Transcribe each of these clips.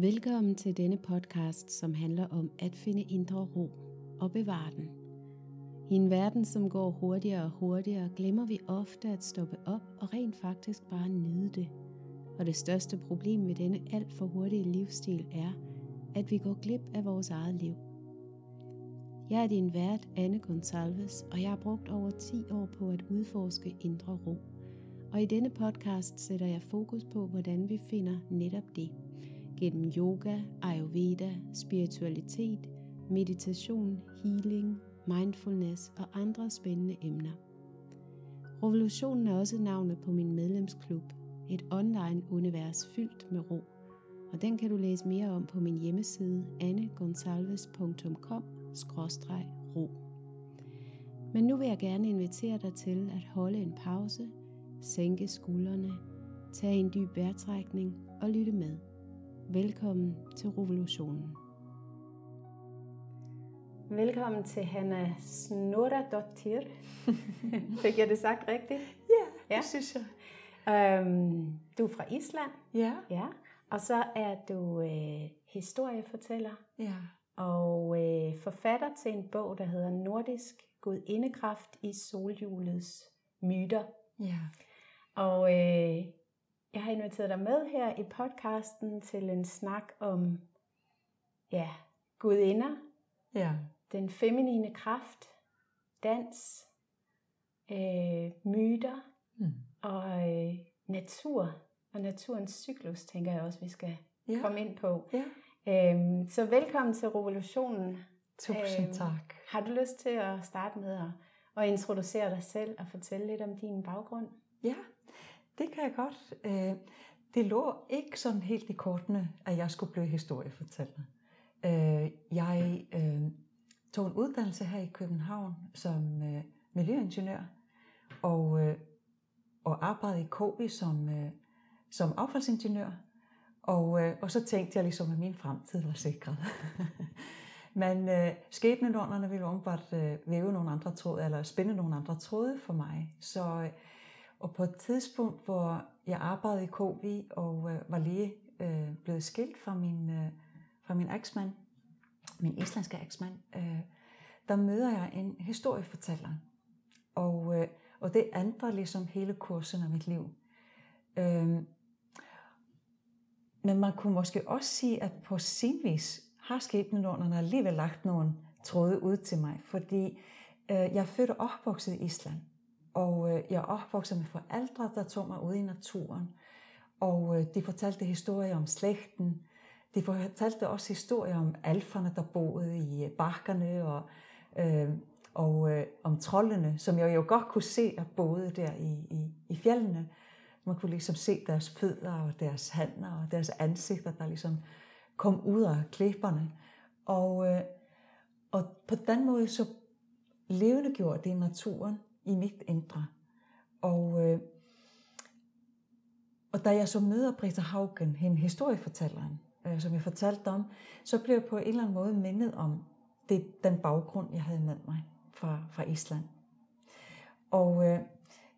Velkommen til denne podcast, som handler om at finde indre ro og bevare den. I en verden, som går hurtigere og hurtigere, glemmer vi ofte at stoppe op og rent faktisk bare nyde det. Og det største problem ved denne alt for hurtige livsstil er, at vi går glip af vores eget liv. Jeg er din vært, Anne Gonsalves, og jeg har brugt over 10 år på at udforske indre ro. Og i denne podcast sætter jeg fokus på, hvordan vi finder netop det – gennem yoga, ayurveda, spiritualitet, meditation, healing, mindfulness og andre spændende emner. Revolutionen er også navnet på min medlemsklub, et online univers fyldt med ro, og den kan du læse mere om på min hjemmeside annegonsalves.com-ro. Men nu vil jeg gerne invitere dig til at holde en pause, sænke skuldrene, tage en dyb vejrtrækning og lytte med. Velkommen til revolutionen. Velkommen til Hanna Dottir. Fik jeg det sagt rigtigt? Ja, det synes jeg. Um, du er fra Island. Ja. ja. Og så er du øh, historiefortæller. Ja. Og øh, forfatter til en bog, der hedder Nordisk Gudindekraft i solhjulets myter. Ja. Og øh, jeg har inviteret dig med her i podcasten til en snak om ja, gudinder, ja. den feminine kraft, dans, øh, myter mm. og øh, natur og naturens cyklus, tænker jeg også, vi skal ja. komme ind på. Ja. Øhm, så velkommen til revolutionen. Tusind øhm, tak. Har du lyst til at starte med at, at introducere dig selv og fortælle lidt om din baggrund? Ja, det kan jeg godt. Øh, det lå ikke sådan helt i kortene, at jeg skulle blive historiefortæller. Øh, jeg øh, tog en uddannelse her i København som miljøingeniør, og, og arbejdede i KB som, som affaldsingeniør. Og, og så tænkte jeg ligesom, at min fremtid var sikret. Men øh, skæbnenånderne ville åbenbart øh, væve nogle andre tråde, eller spænde nogle andre tråde for mig. Så øh, og på et tidspunkt, hvor jeg arbejdede i KV og øh, var lige øh, blevet skilt fra min, øh, fra min eksmand, min islandske eksmand, øh, der møder jeg en historiefortæller. Og, øh, og det ændrer ligesom hele kursen af mit liv. Øh, men man kunne måske også sige, at på sin vis har skæbnenånderne alligevel lagt nogle tråde ud til mig, fordi øh, jeg er født og opvokset i Island. Og øh, jeg er opvokset med forældre, der tog mig ud i naturen. Og øh, de fortalte historier om slægten. De fortalte også historier om alferne, der boede i øh, bakkerne, og, øh, og øh, om trollene, som jeg jo godt kunne se, at boede der i, i, i fjellene. Man kunne ligesom se deres fødder og deres hænder og deres ansigter, der ligesom kom ud af klipperne. Og, øh, og på den måde så levende gjorde det naturen i mit indre. Og, øh, og da jeg så møder Brita Haugen, hende historiefortælleren, øh, som jeg fortalte om, så blev jeg på en eller anden måde mindet om det, den baggrund, jeg havde med mig fra, fra Island. Og øh,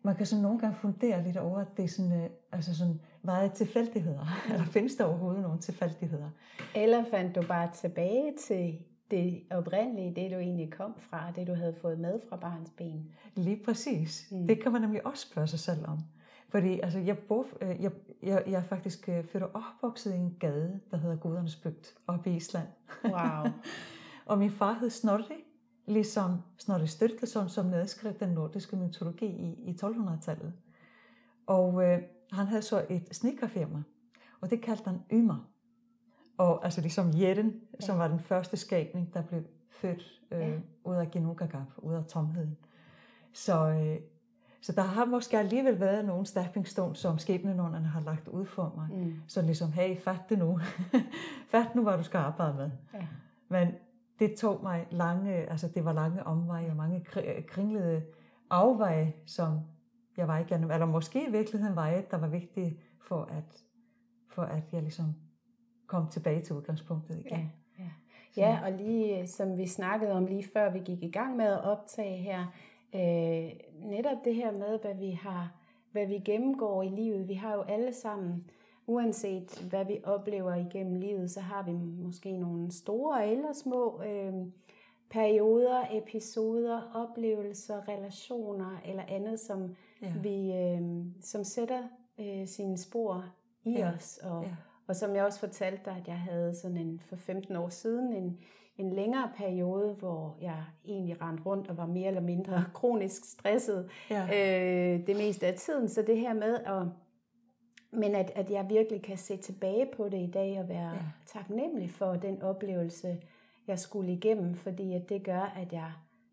man kan så nogle gange fundere lidt over, at det er sådan, øh, altså sådan meget tilfældigheder. Eller findes der overhovedet nogle tilfældigheder? Eller fandt du bare tilbage til det oprindelige, det du egentlig kom fra, det du havde fået med fra barns ben. Lige præcis. Mm. Det kan man nemlig også spørge sig selv om. Fordi altså, jeg, bor, øh, jeg, jeg, jeg er faktisk øh, født og opvokset i en gade, der hedder Gudernes Bygd, oppe i Island. Wow. og min far hed Snorri, ligesom Snorri Sturluson, som nedskrev den nordiske mytologi i, i 1200-tallet. Og øh, han havde så et sneakerfirma, og det kaldte han Ymer. Og altså ligesom Jetten, ja. som var den første skabning, der blev født øh, ja. ud af Genugagap, ud af tomheden. Så, øh, så der har måske alligevel været nogle stepping stones, som skæbnenånderne har lagt ud for mig. Mm. Så ligesom, hey, fat det nu. fat nu, hvad du skal arbejde med. Ja. Men det tog mig lange, altså det var lange omveje og mange kringlede afveje, som jeg var igennem, eller måske i virkeligheden veje, der var vigtige for at, for at jeg ligesom komme tilbage til udgangspunktet igen. Ja, ja. ja, og lige som vi snakkede om lige før vi gik i gang med at optage her, øh, netop det her med, hvad vi har, hvad vi gennemgår i livet. Vi har jo alle sammen uanset hvad vi oplever igennem livet, så har vi måske nogle store eller små øh, perioder, episoder, oplevelser, relationer eller andet, som ja. vi øh, som sætter øh, sine spor i ja. os. Og, ja. Og som jeg også fortalte dig, at jeg havde sådan en for 15 år siden en, en længere periode, hvor jeg egentlig rendte rundt og var mere eller mindre kronisk stresset ja. øh, det meste af tiden. Så det her med at men at, at jeg virkelig kan se tilbage på det i dag og være ja. taknemmelig for den oplevelse, jeg skulle igennem, fordi at det gør, at jeg,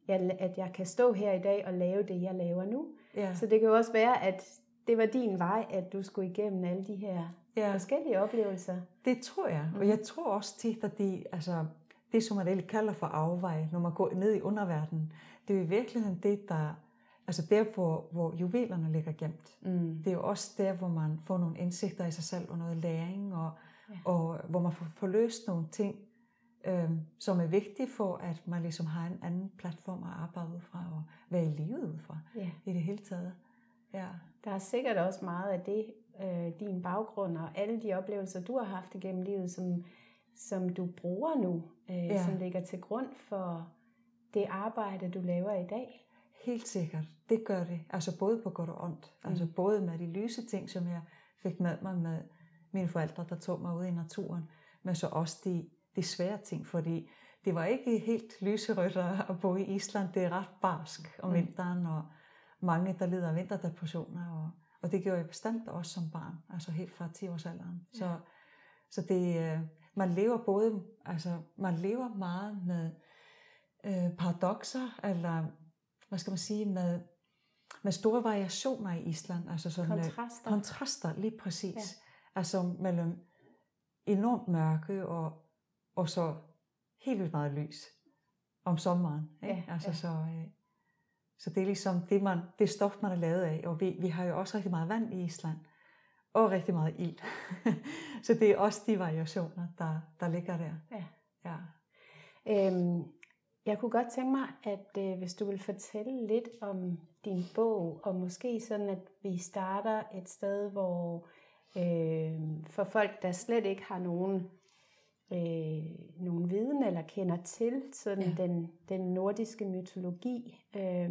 jeg, at jeg kan stå her i dag og lave det, jeg laver nu. Ja. Så det kan jo også være, at det var din vej, at du skulle igennem alle de her ja. forskellige oplevelser. Det tror jeg, og jeg tror også tit, at de, altså, det, som man kalder for afvej, når man går ned i underverdenen, det er i virkeligheden det, der Altså der, hvor, hvor juvelerne ligger gemt. Mm. Det er jo også der, hvor man får nogle indsigter i sig selv og noget læring, og, ja. og hvor man får, får løst nogle ting, øhm, som er vigtige for, at man ligesom har en anden platform at arbejde ud fra, og være i livet ud fra, ja. i det hele taget. Ja. Der er sikkert også meget af det, øh, din baggrund og alle de oplevelser, du har haft igennem livet, som, som du bruger nu, øh, ja. som ligger til grund for det arbejde, du laver i dag. Helt sikkert. Det gør det. Altså både på godt og ondt. Mm. Altså både med de lyse ting, som jeg fik med mig med mine forældre, der tog mig ud i naturen, men så også de, de svære ting, fordi det var ikke helt lyserødt at bo i Island. Det er ret barsk om mm. vinteren, og mange, der lider af vinterdepressioner, og, og det gjorde jeg bestemt også som barn, altså helt fra 10 års alderen. Ja. Så, så det, øh, man lever både, altså man lever meget med øh, paradoxer, eller hvad skal man sige, med, med store variationer i Island. Altså sådan øh, kontraster. kontraster, lige præcis. Ja. Altså mellem enormt mørke og, og så helt vildt meget lys om sommeren. Ikke? Ja, altså ja. Så, øh, så det er ligesom det, man, det stof, man er lavet af. Og vi, vi har jo også rigtig meget vand i Island. Og rigtig meget ild. så det er også de variationer, der, der ligger der. Ja. ja. Øhm, jeg kunne godt tænke mig, at øh, hvis du vil fortælle lidt om din bog, og måske sådan, at vi starter et sted, hvor øh, for folk, der slet ikke har nogen, øh, nogen viden eller kender til sådan ja. den, den nordiske mytologi. Øh,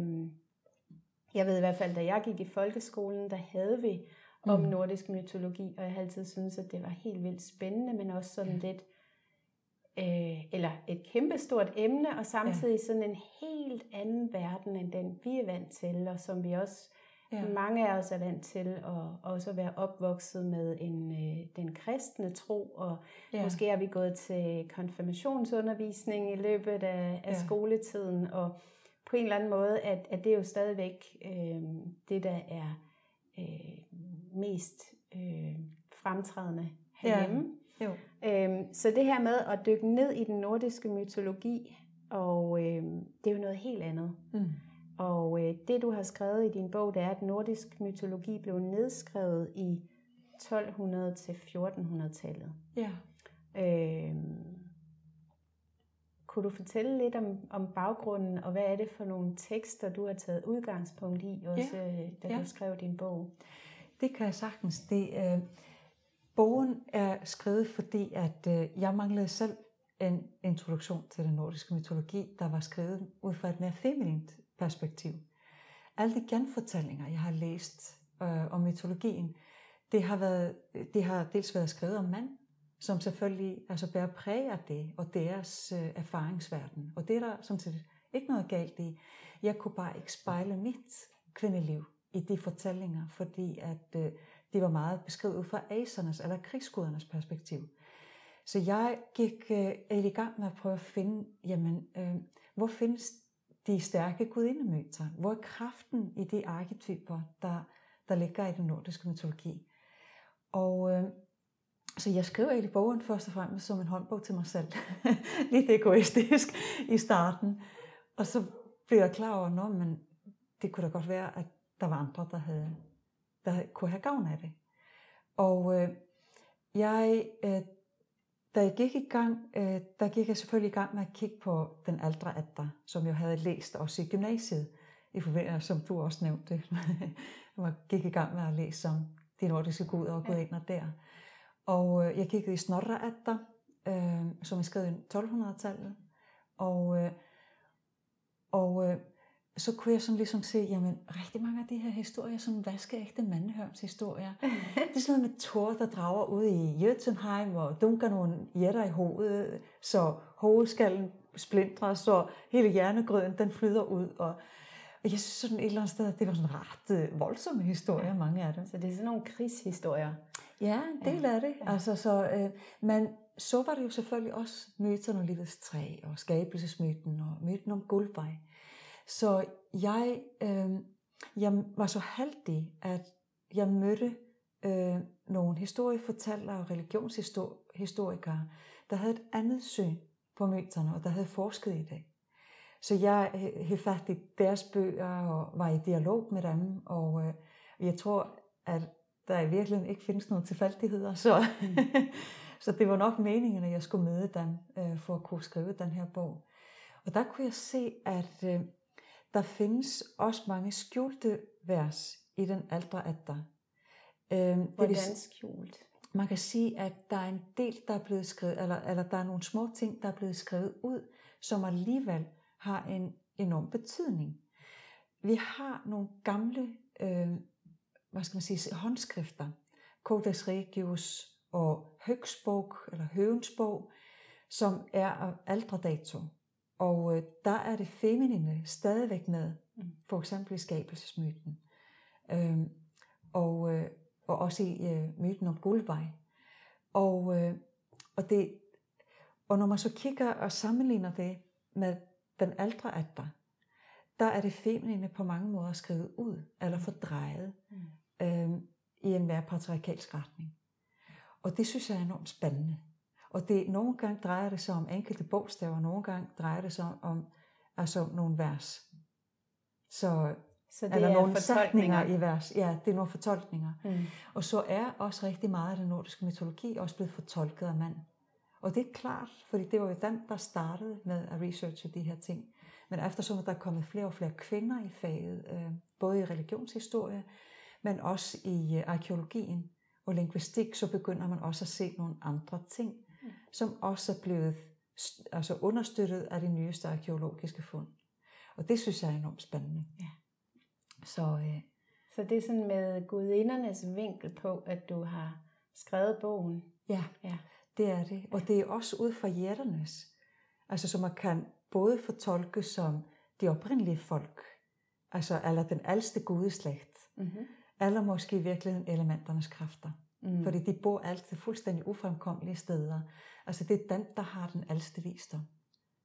jeg ved i hvert fald, da jeg gik i folkeskolen, der havde vi om mm. nordisk mytologi, og jeg har altid syntes, at det var helt vildt spændende, men også sådan ja. lidt øh, eller et kæmpestort emne, og samtidig ja. sådan en helt anden verden, end den vi er vant til, og som vi også, ja. mange af os er vant til, at også være opvokset med en, øh, den kristne tro, og ja. måske er vi gået til konfirmationsundervisning i løbet af, af ja. skoletiden, og på en eller anden måde, at, at det er jo stadigvæk øh, det, der er øh, mest øh, fremtrædende herhjemme. Ja. Jo. Øhm, så det her med at dykke ned i den nordiske mytologi, og øhm, det er jo noget helt andet. Mm. Og øh, det du har skrevet i din bog, det er, at nordisk mytologi blev nedskrevet i 1200 til 1400-tallet. Ja. Øhm, kunne du fortælle lidt om, om baggrunden, og hvad er det for nogle tekster, du har taget udgangspunkt i, også ja. da ja. du skrev din bog? Det kan jeg sagtens. Det, øh, Bogen er skrevet, fordi at øh, jeg manglede selv en introduktion til den nordiske mytologi, der var skrevet ud fra et mere feminint perspektiv. Alle de genfortællinger, jeg har læst øh, om mytologien, det har, været, det har dels været skrevet om mand, som selvfølgelig altså bærer præg af det, og deres øh, erfaringsverden. Og det er der som set ikke noget galt i. Jeg kunne bare ikke spejle mit kvindeliv i de fortællinger, fordi at øh, det var meget beskrevet ud fra asernes eller krigsgudernes perspektiv. Så jeg gik øh, i gang med at prøve at finde, jamen, øh, hvor findes de stærke gudindemøter? Hvor er kraften i de arketyper, der, der ligger i den nordiske mytologi? Og øh, så jeg skriver egentlig bogen først og fremmest som en håndbog til mig selv. Lidt egoistisk i starten. Og så blev jeg klar over, at men det kunne da godt være, at der var andre, der havde der kunne have gavn af det. Og øh, jeg, øh, da jeg gik i gang, øh, der gik jeg selvfølgelig i gang med at kigge på den ældre Adda, som jeg havde læst også i gymnasiet, i forbindelse, som du også nævnte. jeg gik i gang med at læse om de nordiske guder og gudinder ja. der. Og øh, jeg kiggede i Snorra Edda, øh, som er skrevet i 1200-tallet. Og, øh, og øh, så kunne jeg sådan ligesom se, jamen rigtig mange af de her historier, som vaskeægte mandehørns historier. det er sådan noget med Thor, der drager ud i Jötunheim og dunker nogle jætter i hovedet, så hovedskallen splindrer, så hele hjernegrøden den flyder ud. Og, og jeg synes sådan et eller andet sted, det var sådan ret øh, voldsomme historier, mange af dem. Så det er sådan nogle krigshistorier? Ja, en del ja. af det. Ja. Altså, så, øh, men så var det jo selvfølgelig også myterne om livets træ, og skabelsesmyten, og myten om guldvej. Så jeg, øh, jeg var så heldig, at jeg mødte øh, nogle historiefortællere og religionshistorikere, der havde et andet syn på myterne, og der havde forsket i det. Så jeg øh, havde fat i deres bøger og var i dialog med dem, og øh, jeg tror, at der i virkeligheden ikke findes nogen tilfældigheder, så, mm. så det var nok meningen, at jeg skulle møde dem øh, for at kunne skrive den her bog. Og der kunne jeg se, at øh, der findes også mange skjulte vers i den ældre Adda. Øh, Hvordan skjult? Man kan sige, at der er en del, der er blevet skrevet, eller, eller der er nogle små ting, der er blevet skrevet ud, som alligevel har en enorm betydning. Vi har nogle gamle, øh, hvad skal man sige, håndskrifter, Codex Regius og Høgsbog, eller Høvensbog, som er af ældre dato. Og øh, der er det feminine stadigvæk med, mm. for eksempel i skabelsesmyten. Øh, og, øh, og også i øh, myten om guldvej. Og, øh, og, det, og når man så kigger og sammenligner det med den ældre Adda, der er det feminine på mange måder skrevet ud, eller mm. fordrejet, mm. øh, i en mere patriarkalsk retning. Og det synes jeg er enormt spændende. Og det, nogle gange drejer det sig om enkelte bogstaver, nogle gange drejer det sig om altså nogle vers. Så, så det eller er nogle sætninger i vers. Ja, det er nogle fortolkninger. Mm. Og så er også rigtig meget af den nordiske mytologi også blevet fortolket af mand. Og det er klart, fordi det var jo dem, der startede med at researche de her ting. Men eftersom der er kommet flere og flere kvinder i faget, øh, både i religionshistorie, men også i øh, arkeologien og linguistik, så begynder man også at se nogle andre ting som også er blevet altså understøttet af de nyeste arkeologiske fund. Og det synes jeg er enormt spændende. Ja. Så, øh, så det er sådan med gudindernes vinkel på, at du har skrevet bogen? Ja, ja. det er det. Og det er også ud fra hjerternes. Altså så man kan både fortolke som de oprindelige folk, altså eller den ældste gudeslægt, mm-hmm. eller måske i virkeligheden elementernes kræfter. Mm. Fordi de bor altid fuldstændig ufremkommelige steder. Altså det er den, der har den ældste visdom.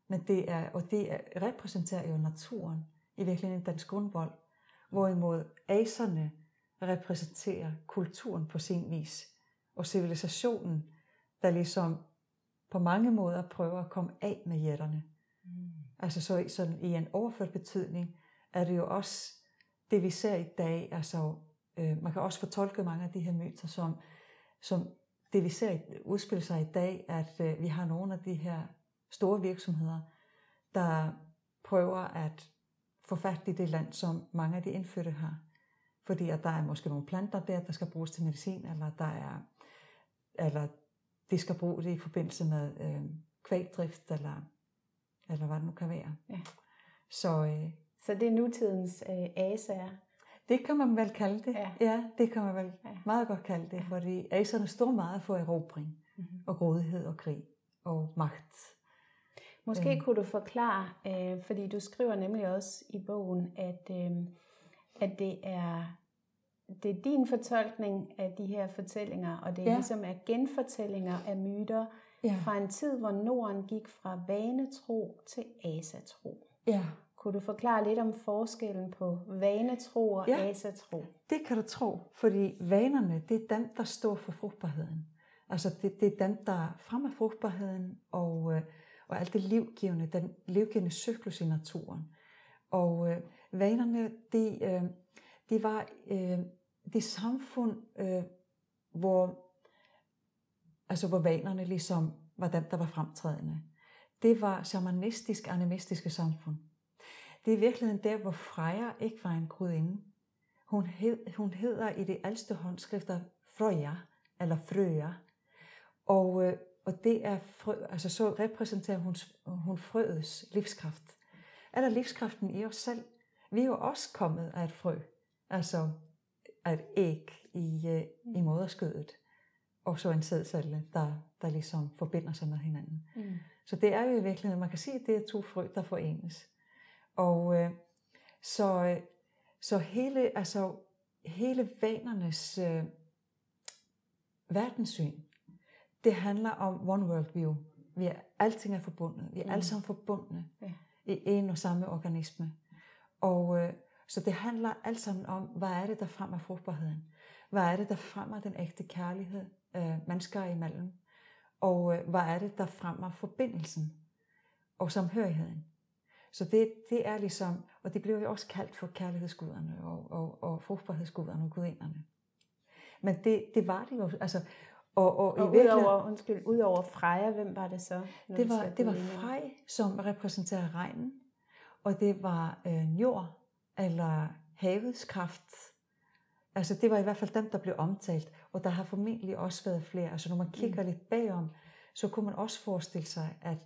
Men det er, og det er, repræsenterer jo naturen, i virkeligheden dens grundvold. Hvorimod aserne repræsenterer kulturen på sin vis. Og civilisationen, der ligesom på mange måder prøver at komme af med jætterne. Mm. Altså så sådan i en overført betydning, er det jo også det, vi ser i dag, altså Øh, man kan også fortolke mange af de her myter som, som det vi ser udspille sig i dag, at øh, vi har nogle af de her store virksomheder, der prøver at få fat i det land, som mange af de indfødte har. Fordi at der er måske nogle planter der, der skal bruges til medicin, eller der er, eller de skal bruge det i forbindelse med øh, kvægdrift, eller, eller hvad det nu kan være. Ja. Så, øh, så det er nutidens øh, asaer, det kan man vel kalde det. Ja, ja det kan man vel ja. meget godt kalde det, ja. fordi aserne står meget for erobring mm-hmm. og grådighed og krig og magt. Måske øh. kunne du forklare, øh, fordi du skriver nemlig også i bogen, at, øh, at det er det er din fortolkning af de her fortællinger, og det er ja. ligesom er genfortællinger af myter ja. fra en tid, hvor Norden gik fra vanetro til asatro. Ja. Kunne du forklare lidt om forskellen på vanetro og ja, asatro? det kan du tro, fordi vanerne, det er dem, der står for frugtbarheden. Altså det, det er dem, der fremmer frugtbarheden og, øh, og alt det livgivende, den livgivende cyklus i naturen. Og øh, vanerne, de, øh, de var øh, det samfund, øh, hvor, altså hvor vanerne ligesom var dem, der var fremtrædende. Det var shamanistisk, animistiske samfund. Det er i virkeligheden der, hvor Freja ikke var en gudinde. Hun, hed, hun hedder i de ældste håndskrifter Frøja, eller Frøja. Og, øh, og det er frø, altså så repræsenterer hun, hun frøets livskraft. Er der livskraften i os selv? Vi er jo også kommet af et frø, altså af et æg i, øh, i moderskødet, og så en sædcelle, der, der ligesom forbinder sig med hinanden. Mm. Så det er jo i virkeligheden, man kan sige, at det er to frø, der forenes. Og øh, så, øh, så hele, altså, hele vanernes øh, verdenssyn, det handler om one world view. Vi er, alting er forbundet. Vi er mm. alle sammen forbundne ja. i en og samme organisme. Og øh, så det handler alt sammen om, hvad er det, der fremmer frugtbarheden? Hvad er det, der fremmer den ægte kærlighed øh, mennesker imellem? Og øh, hvad er det, der fremmer forbindelsen og samhørigheden? Så det, det er ligesom, og det bliver jo også kaldt for kærlighedsguderne og, og, og frugtbarhedsguderne og gudinderne. Men det, det var det jo, altså, og, og, og i udover, undskyld, udover Freja, hvem var det så? Det var, det var Frej, som repræsenterer regnen, og det var øh, jord, eller havets kraft. Altså det var i hvert fald dem, der blev omtalt, og der har formentlig også været flere. Altså når man kigger mm. lidt bagom, så kunne man også forestille sig, at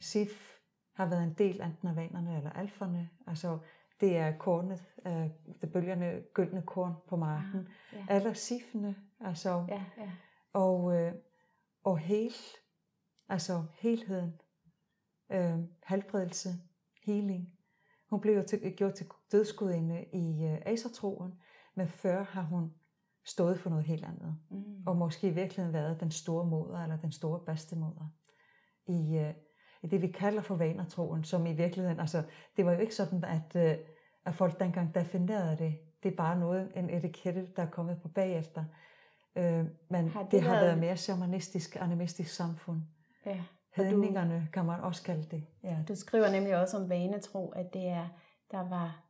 Sif har været en del enten af vanerne eller alferne. Altså det er kornet, øh, det bølgende gyldne korn på marken. Ja, ja. Eller sifene, altså, ja, ja. Og, øh, og hel, altså helheden, øh, halvbredelse, healing. Hun blev jo til, gjort til dødsgudinde i øh, asertroen, men før har hun stået for noget helt andet. Mm. Og måske i virkeligheden været den store moder, eller den store bedstemor i, øh, i det, vi kalder for vanertroen, som i virkeligheden, altså, det var jo ikke sådan, at, øh, at folk dengang definerede det. Det er bare noget, en etikette, der er kommet på bagefter. Øh, men har det, det har været, været mere shamanistisk, animistisk samfund. Ja. Hedningerne kan man også kalde det. Ja. Du skriver nemlig også om vanetro, at det er, der var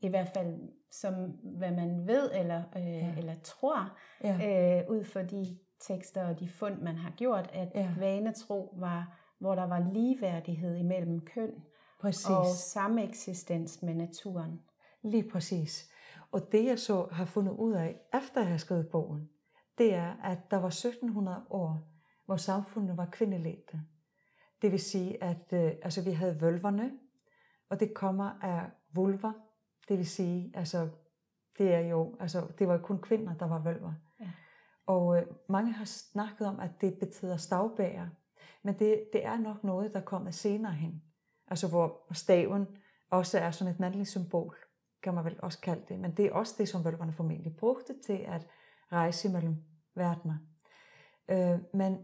i hvert fald som hvad man ved eller, øh, ja. eller tror, ja. øh, ud fra de tekster og de fund, man har gjort, at ja. vanetro var, hvor der var ligeværdighed imellem køn præcis. og samme eksistens med naturen. Lige præcis. Og det jeg så har fundet ud af, efter jeg har skrevet bogen, det er, at der var 1700 år, hvor samfundet var kvindeledte. Det vil sige, at øh, altså, vi havde vølverne, og det kommer af vulver. Det vil sige, altså, det er jo, altså, det var jo kun kvinder, der var vølver. Ja. Og øh, mange har snakket om, at det betyder stavbærer. Men det, det er nok noget, der kommer senere hen. Altså hvor staven også er sådan et mandligt symbol, kan man vel også kalde det. Men det er også det, som vølverne formentlig brugte til at rejse mellem verdener. Øh, men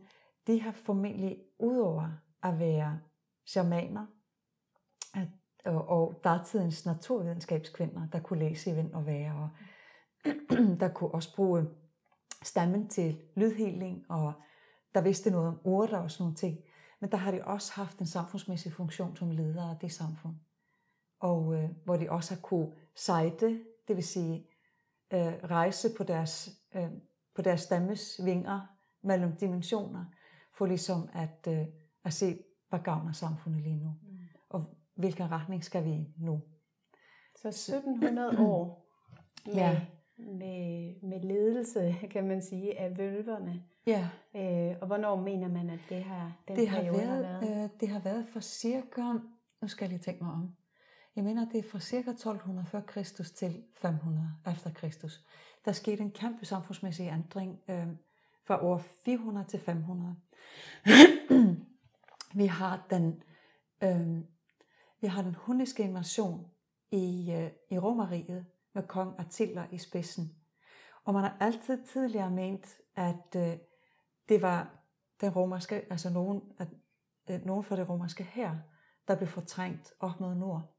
de har formentlig, udover at være shamaner, at, og, og datidens naturvidenskabskvinder, der kunne læse i vind og være, og der kunne også bruge stammen til lydheling, og der vidste noget om urter og sådan nogle ting. Men der har de også haft en samfundsmæssig funktion som ledere af det samfund. Og øh, hvor de også har kunne sejte, det vil sige øh, rejse på deres, øh, på deres stammes vinger mellem dimensioner, for ligesom at, øh, at se, hvad gavner samfundet lige nu, mm. og hvilken retning skal vi nu. Så 1700 år med, ja. Med, med ledelse, kan man sige, af vølverne. Ja. Øh, og hvornår mener man, at det har, den det har været, har været? Øh, det har været for cirka, nu skal jeg lige tænke mig om, jeg mener, det er fra cirka 1200 før Kristus til 500 efter Kristus. Der skete en kæmpe samfundsmæssig ændring øh, fra år 400 til 500. vi har den, øh, vi har den hundiske invasion i, øh, i Romeriet med kong Attila i spidsen. Og man har altid tidligere ment, at øh, det var den romerske, altså nogen, at, øh, nogen fra det romerske her, der blev fortrængt op mod nord.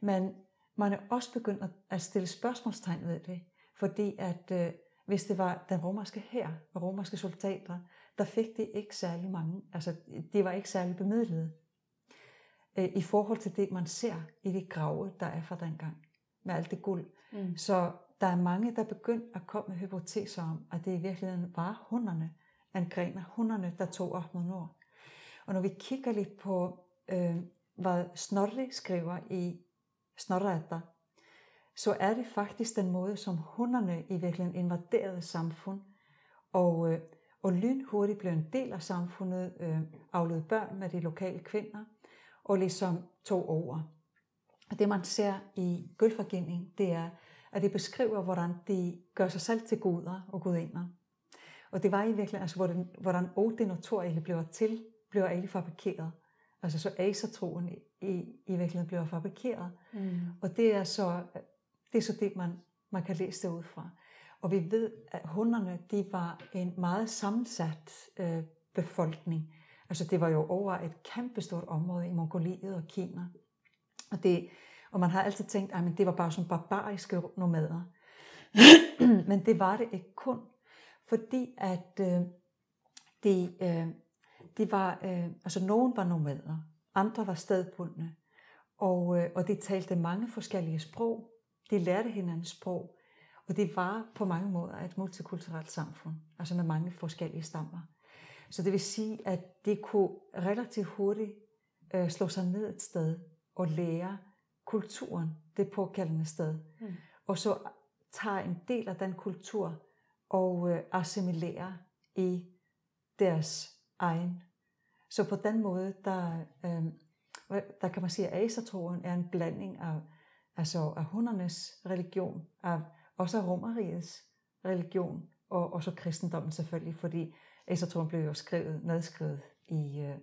Men man er også begyndt at stille spørgsmålstegn ved det, fordi at øh, hvis det var den romerske her og romerske soldater, der fik det ikke særlig mange, altså de var ikke særlig bemidlede øh, i forhold til det, man ser i de grave, der er fra dengang, med alt det guld. Mm. Så der er mange, der er begyndt at komme med hypoteser om, at det i virkeligheden var hunderne, angrener hunderne, der tog op mod nord. Og når vi kigger lidt på, øh, hvad Snorri skriver i Snorrata, så er det faktisk den måde, som hunderne i virkeligheden invaderede samfund, og, øh, og lynhurtigt blev en del af samfundet, øh, aflede børn med de lokale kvinder, og ligesom tog over. Og det man ser i gulvforgivning, det er, at det beskriver, hvordan de gør sig selv til guder og gudinder. Og det var i virkeligheden, altså hvordan, hvordan Odin og Thor egentlig bliver til, bliver egentlig fabrikeret. Altså så asertroen i, i, virkeligheden bliver fabrikeret. Mm. Og det er så det, er så det man, man kan læse det ud fra. Og vi ved, at hunderne, de var en meget sammensat øh, befolkning. Altså det var jo over et kæmpestort område i Mongoliet og Kina. Og, det, og man har altid tænkt, at det var bare sådan barbariske nomader. Men det var det ikke kun, fordi at øh, de, øh, de var, øh, altså nogen var nomader, andre var stedbundne, og, øh, og de talte mange forskellige sprog. De lærte hinandens sprog, og det var på mange måder et multikulturelt samfund, altså med mange forskellige stammer. Så det vil sige, at de kunne relativt hurtigt øh, slå sig ned et sted og lære kulturen det pågældende sted. Mm. Og så tage en del af den kultur og øh, assimilere i deres egen. Så på den måde, der, øh, der kan man sige, at asertroen er en blanding af, altså af hundernes religion, af, også af romerigets religion, og, og så kristendommen selvfølgelig, fordi asertroen blev jo skrevet, nedskrevet i, øh,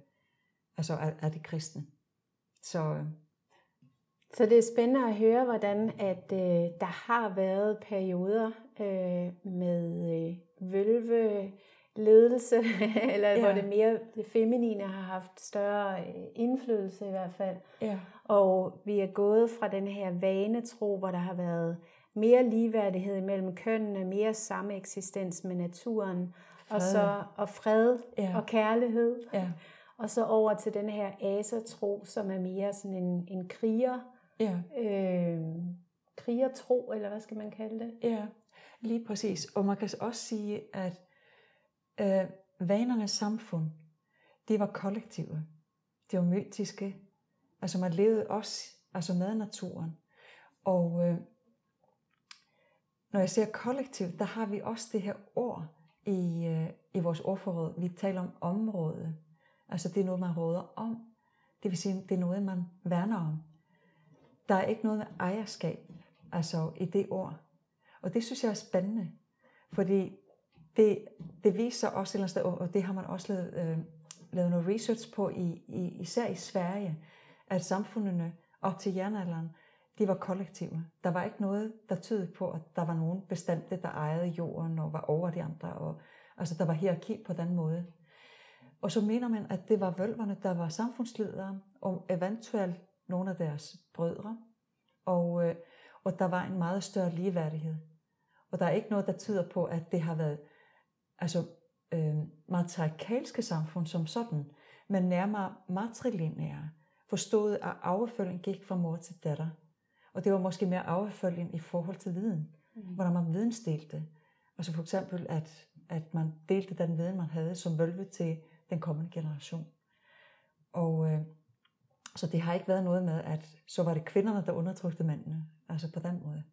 altså af, af de kristne. Så, øh, så det er spændende at høre, hvordan at øh, der har været perioder øh, med øh, vølve ledelse, eller ja. hvor det mere det feminine har haft større øh, indflydelse i hvert fald. Ja. Og vi er gået fra den her vanetro, hvor der har været mere ligeværdighed mellem kønnene, mere samme eksistens med naturen, fred. og så og fred ja. og kærlighed. Ja. Og så over til den her asertro, som er mere sådan en, en kriger Ja. Øh, krigertro, eller hvad skal man kalde det? Ja, lige præcis. Og man kan også sige, at øh, vanernes samfund, det var kollektive. Det var mytiske. Altså man levede også altså med naturen. Og øh, når jeg siger kollektiv, der har vi også det her ord i, øh, i vores ordforråd. Vi taler om område. Altså det er noget, man råder om. Det vil sige, det er noget, man værner om. Der er ikke noget med ejerskab altså i det ord. Og det synes jeg er spændende, fordi det, det viser også, eller sted, og det har man også lavet, øh, lavet noget research på, i, i, især i Sverige, at samfundene op til jernalderen, de var kollektive. Der var ikke noget, der tydede på, at der var nogen bestemte, der ejede jorden og var over de andre. Og, altså der var hierarki på den måde. Og så mener man, at det var vølverne, der var samfundsledere, og eventuelt nogle af deres brødre, og, øh, og der var en meget større ligeværdighed. Og der er ikke noget, der tyder på, at det har været altså, øh, matriarkalske samfund som sådan, men nærmere matrilineære, forstået at arvefølgen gik fra mor til datter. Og det var måske mere arvefølgen i forhold til viden, mm. hvordan man vidensdelte. Altså for eksempel, at, at man delte den viden, man havde som vølve til den kommende generation. Og, øh, så det har ikke været noget med, at så var det kvinderne, der undertrykte mændene. Altså på den måde.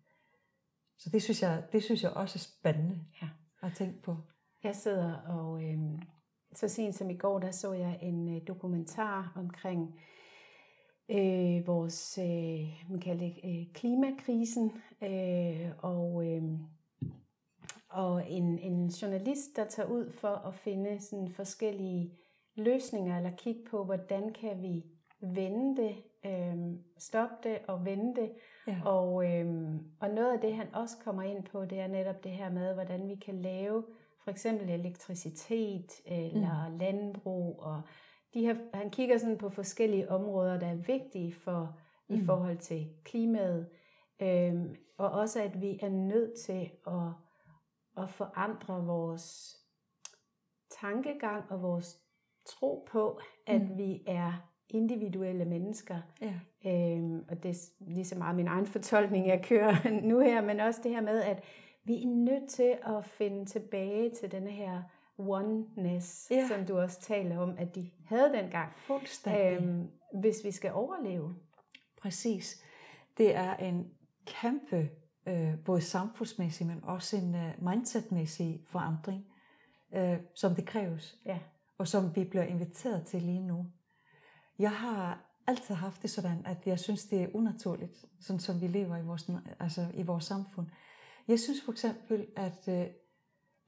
Så det synes jeg, det synes jeg også er spændende ja. at tænke på. Jeg sidder og øh, så sent som i går, der så jeg en øh, dokumentar omkring øh, vores øh, man kalder det, øh, klimakrisen øh, og øh, og en, en journalist, der tager ud for at finde sådan forskellige løsninger eller kigge på, hvordan kan vi vende det, øh, stoppe det og vende det. Ja. Og, øh, og noget af det, han også kommer ind på, det er netop det her med, hvordan vi kan lave for eksempel elektricitet eller mm. landbrug. Og de her, han kigger sådan på forskellige områder, der er vigtige for mm. i forhold til klimaet. Øh, og også, at vi er nødt til at, at forandre vores tankegang og vores tro på, at mm. vi er individuelle mennesker. Ja. Øhm, og det er lige så meget min egen fortolkning, jeg kører nu her, men også det her med, at vi er nødt til at finde tilbage til denne her oneness, ja. som du også taler om, at de havde dengang. Fuldstændig. Øhm, hvis vi skal overleve. Præcis. Det er en kæmpe, øh, både samfundsmæssig, men også en uh, mindsetmæssig forandring. øh, som det kræves, Ja. og som vi bliver inviteret til lige nu. Jeg har altid haft det sådan, at jeg synes, det er unaturligt, sådan som vi lever i vores, altså i vores samfund. Jeg synes for eksempel, at øh,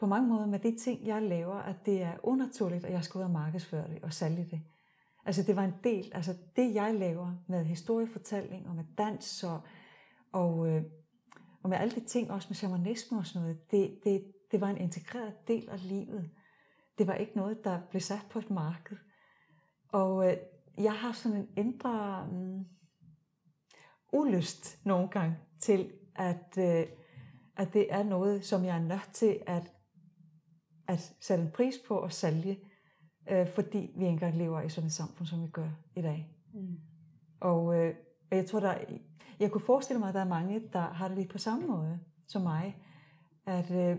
på mange måder med de ting, jeg laver, at det er unaturligt, at jeg skal ud og markedsføre det og sælge det. Altså det var en del, altså det jeg laver med historiefortælling og med dans og, og, øh, og med alle de ting, også med shamanisme og sådan noget, det, det, det var en integreret del af livet. Det var ikke noget, der blev sat på et marked. Og øh, jeg har sådan en indre um, ulyst nogle gange til, at, øh, at det er noget, som jeg er nødt til at, at sætte en pris på og sælge, øh, fordi vi ikke engang lever i sådan et samfund, som vi gør i dag. Mm. Og øh, jeg tror, der, jeg kunne forestille mig, at der er mange, der har det lidt på samme måde som mig. At, øh,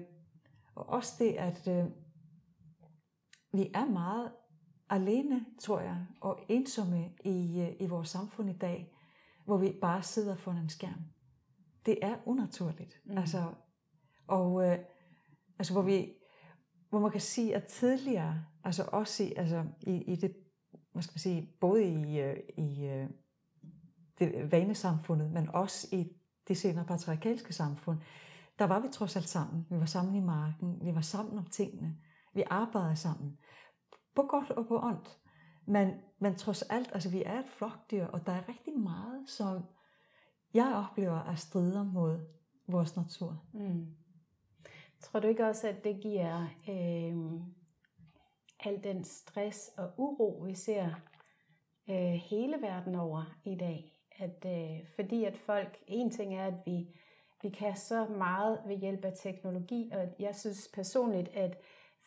og også det, at øh, vi er meget alene, tror jeg, og ensomme i, øh, i vores samfund i dag, hvor vi bare sidder foran en skærm. Det er unaturligt. Mm. Altså, og øh, altså, hvor vi hvor man kan sige, at tidligere, altså også i, altså i, i det, hvad skal man sige, både i, øh, i øh, det vanesamfundet, men også i det senere patriarkalske samfund, der var vi trods alt sammen. Vi var sammen i marken, vi var sammen om tingene, vi arbejdede sammen, på godt og på ondt. Men, men trods alt, altså vi er et flokdyr, og der er rigtig meget, som jeg oplever er strider mod vores natur. Mm. Tror du ikke også, at det giver øh, al den stress og uro, vi ser øh, hele verden over i dag? At, øh, fordi at folk, en ting er, at vi, vi kan så meget ved hjælp af teknologi, og jeg synes personligt, at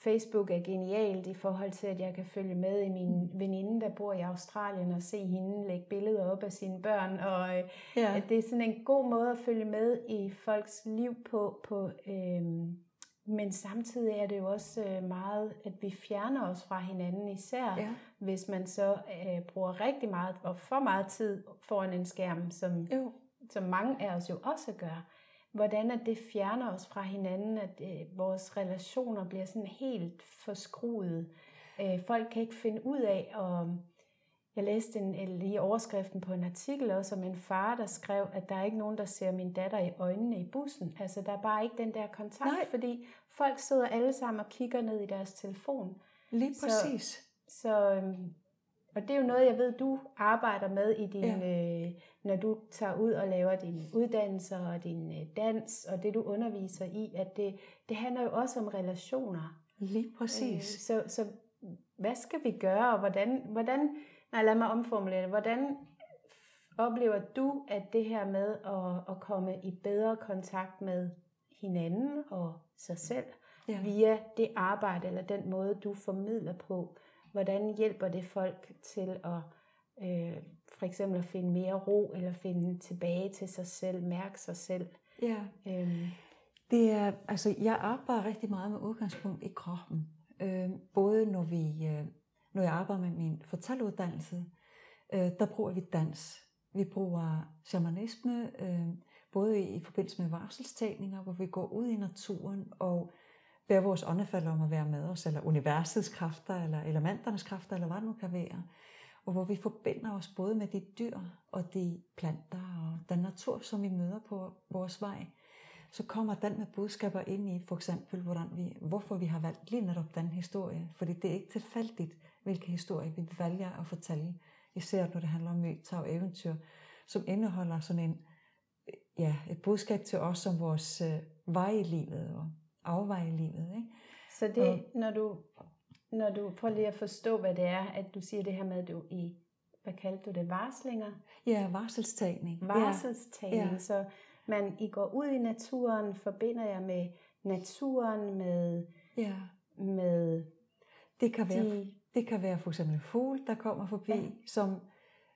Facebook er genialt i forhold til, at jeg kan følge med i min veninde, der bor i Australien, og se hende lægge billeder op af sine børn, og øh, Ja. at det er sådan en god måde at følge med i folks liv på, på øhm, men samtidig er det jo også øh, meget, at vi fjerner os fra hinanden, især Ja. hvis man så øh, bruger rigtig meget og for meget tid foran en skærm, som, Jo. som mange af os jo også gør. Hvordan at det fjerner os fra hinanden, at øh, vores relationer bliver sådan helt forskruet. Øh, folk kan ikke finde ud af, og jeg læste en, en- lige overskriften på en artikel også om en far, der skrev, at der er ikke nogen, der ser min datter i øjnene i bussen. Altså, der er bare ikke den der kontakt, Nej. fordi folk sidder alle sammen og kigger ned i deres telefon. Lige Så- præcis. Så, øhm, og det er jo noget, jeg ved, du arbejder med i din, ja. øh, når du tager ud og laver dine uddannelser og din øh, dans og det, du underviser i, at det, det handler jo også om relationer. Lige præcis. Øh, så, så hvad skal vi gøre, og hvordan, hvordan nej, lad mig omformulere det, hvordan oplever du, at det her med at, at komme i bedre kontakt med hinanden og sig selv, Ja. via det arbejde eller den måde, du formidler på, hvordan hjælper det folk til at øh, for eksempel at finde mere ro, eller finde tilbage til sig selv, mærke sig selv. ja. Øhm, Det er, altså, jeg arbejder rigtig meget med udgangspunkt i kroppen. Øh, både når, vi, øh, når jeg arbejder med min fortælleruddannelse, øh, der bruger vi dans. Vi bruger shamanisme, øh, både i, i forbindelse med varselstagninger, hvor vi går ud i naturen og beder vores åndefald om at være med os, eller universets kræfter, eller elementernes kræfter, eller hvad det nu kan være. Og hvor vi forbinder os både med de dyr og de planter og den natur, som vi møder på vores vej så kommer den med budskaber ind i for eksempel, hvordan vi, hvorfor vi har valgt lige netop den historie. Fordi det er ikke tilfældigt, hvilke historie vi vælger at fortælle. Især når det handler om myter og eventyr, som indeholder sådan en, ja, et budskab til os om vores øh, vej i livet og afvej i livet. Ikke? så det, når du, når du, prøv lige at forstå, hvad det er, at du siger det her med, at du i, hvad kaldte du det, varslinger? Ja, varselstagning. Varselstagning, Ja. så man, I går ud i naturen, forbinder jeg med naturen, med, Ja, med Det kan være, de, det kan være for eksempel en fugl, der kommer forbi, Ja. som,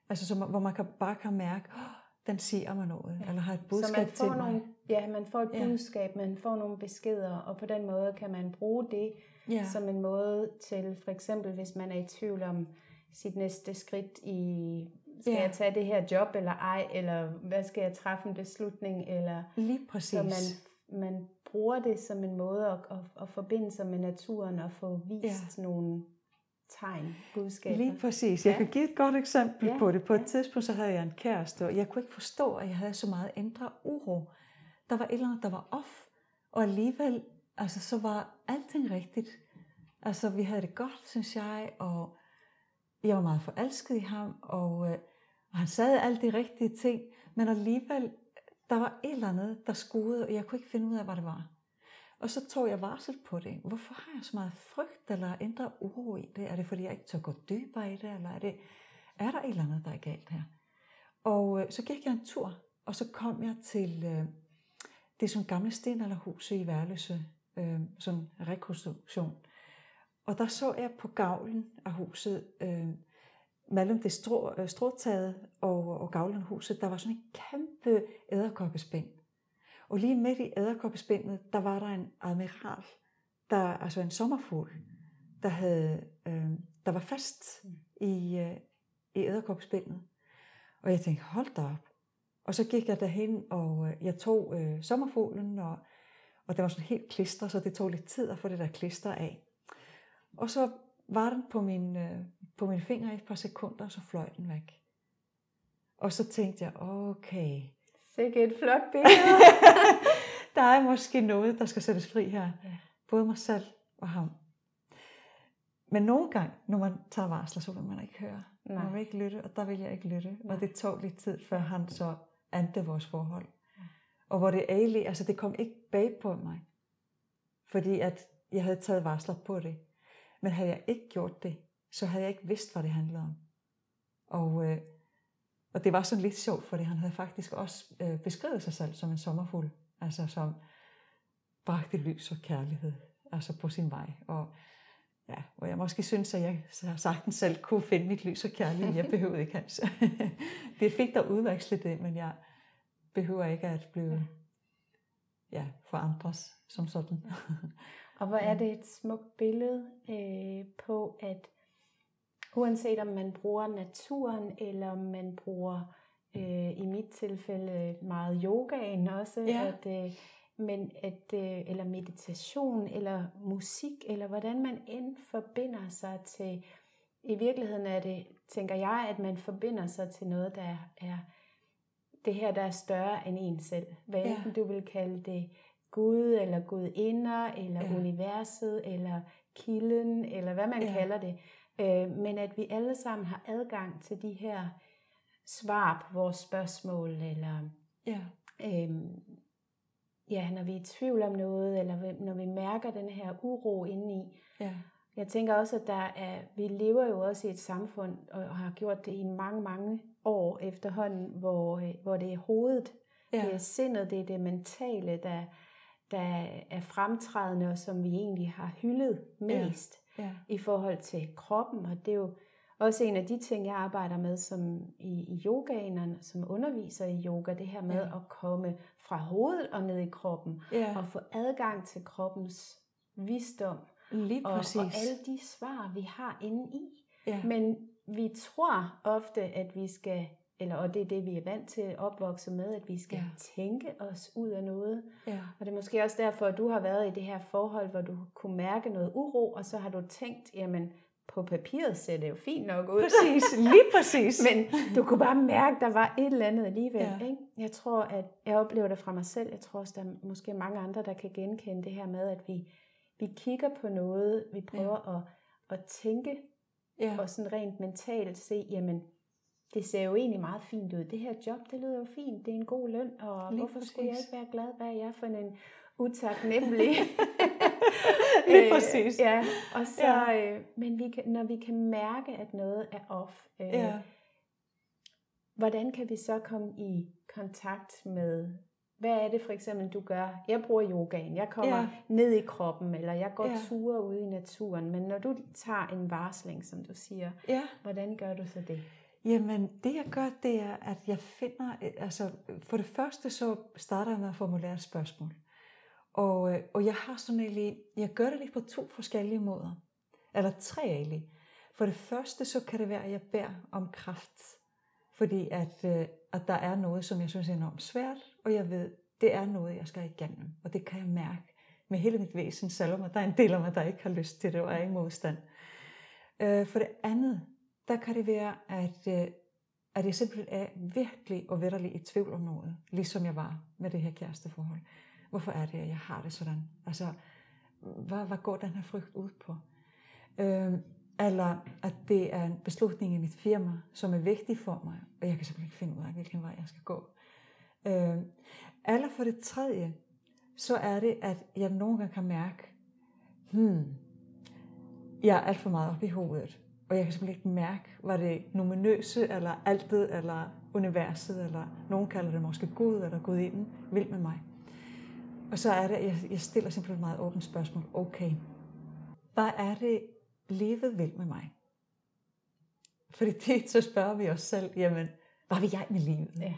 altså, som, hvor man kan, bare kan mærke, oh, den siger mig noget, Ja. eller har et så budskab man til får mig. nogle, ja, man får et Ja. budskab, man får nogle beskeder, og på den måde kan man bruge det Ja. som en måde til, for eksempel hvis man er i tvivl om sit næste skridt i, skal Ja. jeg tage det her job eller ej, eller hvad skal jeg træffe en beslutning, eller Lige præcis. så man, man bruger det som en måde at, at, at forbinde sig med naturen og få vist ja. nogle tegn, budskaber. Lige præcis. Jeg ja. kan give et godt eksempel ja. på det. På et ja. tidspunkt så havde jeg en kæreste, og jeg kunne ikke forstå, at jeg havde så meget indre uro. Der var et eller andet, der var off, og alligevel altså, så var alting rigtigt. Altså, vi havde det godt, synes jeg, og jeg var meget forelsket i ham, og, øh, og han sagde alle de rigtige ting, men alligevel, der var et eller andet, der skuede, og jeg kunne ikke finde ud af, hvad det var. Og så tog jeg varsel på det. Hvorfor har jeg så meget frygt eller indre uro i det? Er det, fordi jeg ikke tør gå dybere i det, eller er, det, er der et eller andet, der er galt her? Og øh, så gik jeg en tur, og så kom jeg til øh, det som gamle stenalderhus i Værløse, øh, som rekonstruktion. Og der så jeg på gavlen af huset, øh, mellem det strå, øh, stråtaget og, og gavlen af huset, der var sådan en kæmpe æderkoppespind. Og lige midt i æderkoppespindet, der var der en admiral, der, altså en sommerfugl, der, havde, øh, der var fast i, øh, i æderkoppespindet. Og jeg tænkte, hold da op. Og så gik jeg derhen, og øh, jeg tog øh, sommerfuglen, og, og det var sådan helt klister, så det tog lidt tid at få det der klister af. Og så var den på min, øh, på min finger i et par sekunder, og så fløj den væk. Og så tænkte jeg, okay. Sikke et flot billede. der er måske noget, der skal sættes fri her. Ja. Både mig selv og ham. Men nogle gange, når man tager varsler, så vil man ikke høre. Nej. Man vil ikke lytte, og der vil jeg ikke lytte. Nej. Og det tog lidt tid, før han så andte vores forhold. Og hvor det egentlig, altså det kom ikke bag på mig. Fordi at jeg havde taget varsler på det. Men havde jeg ikke gjort det, så havde jeg ikke vidst, hvad det handlede om. Og, øh, og det var sådan lidt sjovt, fordi han havde faktisk også øh, beskrevet sig selv som en sommerfugl. Altså som bragte lys og kærlighed altså på sin vej. Og ja, hvor jeg måske synes, at jeg sagtens selv kunne finde mit lys og kærlighed. Jeg behøvede ikke hans. det fik der udvekslet det, men jeg behøver ikke at blive ja, forandres som sådan. Og hvor er det et smukt billede øh, på, at uanset om man bruger naturen, eller om man bruger øh, i mit tilfælde meget yogaen også, ja. at, øh, men at, øh, eller meditation, eller musik, eller hvordan man end forbinder sig til, i virkeligheden er det, tænker jeg, at man forbinder sig til noget, der er det her, der er større end en selv. Hvad ja. du vil kalde det Gud, eller gudinder, eller ja. universet, eller kilden, eller hvad man ja. kalder det. Øh, men at vi alle sammen har adgang til de her svar på vores spørgsmål, eller ja. øhm, ja, når vi er i tvivl om noget, eller når vi mærker den her uro indeni. Ja. Jeg tænker også, at der er, vi lever jo også i et samfund, og har gjort det i mange, mange år efterhånden, hvor, øh, hvor det er hovedet, ja. det er sindet, det er det mentale, der, der er fremtrædende, og som vi egentlig har hyldet mest ja. Ja. i forhold til kroppen. Og det er jo også en af de ting, jeg arbejder med som i, i yogaen, som underviser i yoga, det her med ja. at komme fra hovedet og ned i kroppen, ja. og få adgang til kroppens visdom, Lige og, og alle de svar, vi har inde i. Ja. Men vi tror ofte, at vi skal eller, og det er det, vi er vant til at opvokse med, at vi skal ja. tænke os ud af noget. Ja. Og det er måske også derfor, at du har været i det her forhold, hvor du kunne mærke noget uro, og så har du tænkt, jamen, på papiret ser det jo fint nok ud. Præcis, lige præcis. Men du kunne bare mærke, at der var et eller andet alligevel. Ja. Ikke? Jeg tror, at jeg oplever det fra mig selv. Jeg tror også, der er måske mange andre, der kan genkende det her med, at vi, vi kigger på noget, vi prøver ja. at, at tænke, ja. og sådan rent mentalt se, jamen, det ser jo egentlig meget fint ud. Det her job, det lyder jo fint. Det er en god løn, og Lige hvorfor præcis. skulle jeg ikke være glad? Hvad er jeg for en utaknemmelig? Lige præcis. Øh, ja, og så, ja. Øh, men vi kan, når vi kan mærke, at noget er off, øh, ja. hvordan kan vi så komme i kontakt med, hvad er det for eksempel, du gør? Jeg bruger yogaen, jeg kommer ja. ned i kroppen, eller jeg går ja. ture ude i naturen, men når du tager en varsling, som du siger, ja. hvordan gør du så det? Jamen, det jeg gør, det er, at jeg finder, altså for det første så starter jeg med at formulere et spørgsmål. Og, øh, og jeg har sådan egentlig, jeg gør det lidt på to forskellige måder. Eller tre egentlig. For det første så kan det være, at jeg bærer om kraft. Fordi at, øh, at der er noget, som jeg synes er enormt svært, og jeg ved, det er noget, jeg skal igennem, og det kan jeg mærke med hele mit væsen, selvom der er en del af mig, der ikke har lyst til det og er i modstand. Øh, for det andet, der kan det være, at, at jeg simpelthen er virkelig og vidderlig i tvivl om noget, ligesom jeg var med det her kæresteforhold. Hvorfor er det, at jeg har det sådan? Altså, hvad, hvad går den her frygt ud på? Øh, eller at det er en beslutning i mit firma, som er vigtig for mig, og jeg kan simpelthen ikke finde ud af, hvilken vej jeg skal gå. Øh, eller for det tredje, så er det, at jeg nogle gange kan mærke, hmm, jeg er alt for meget oppe i hovedet. Og jeg kan simpelthen ikke mærke, var det numinøse, eller altet, eller universet, eller nogen kalder det måske Gud, eller Gudinden, vil med mig. Og så er det, jeg, jeg stiller simpelthen et meget åbent spørgsmål. Okay, hvad er det, livet vil med mig? Fordi det, så spørger vi os selv, jamen, hvad vil jeg med livet? Ja.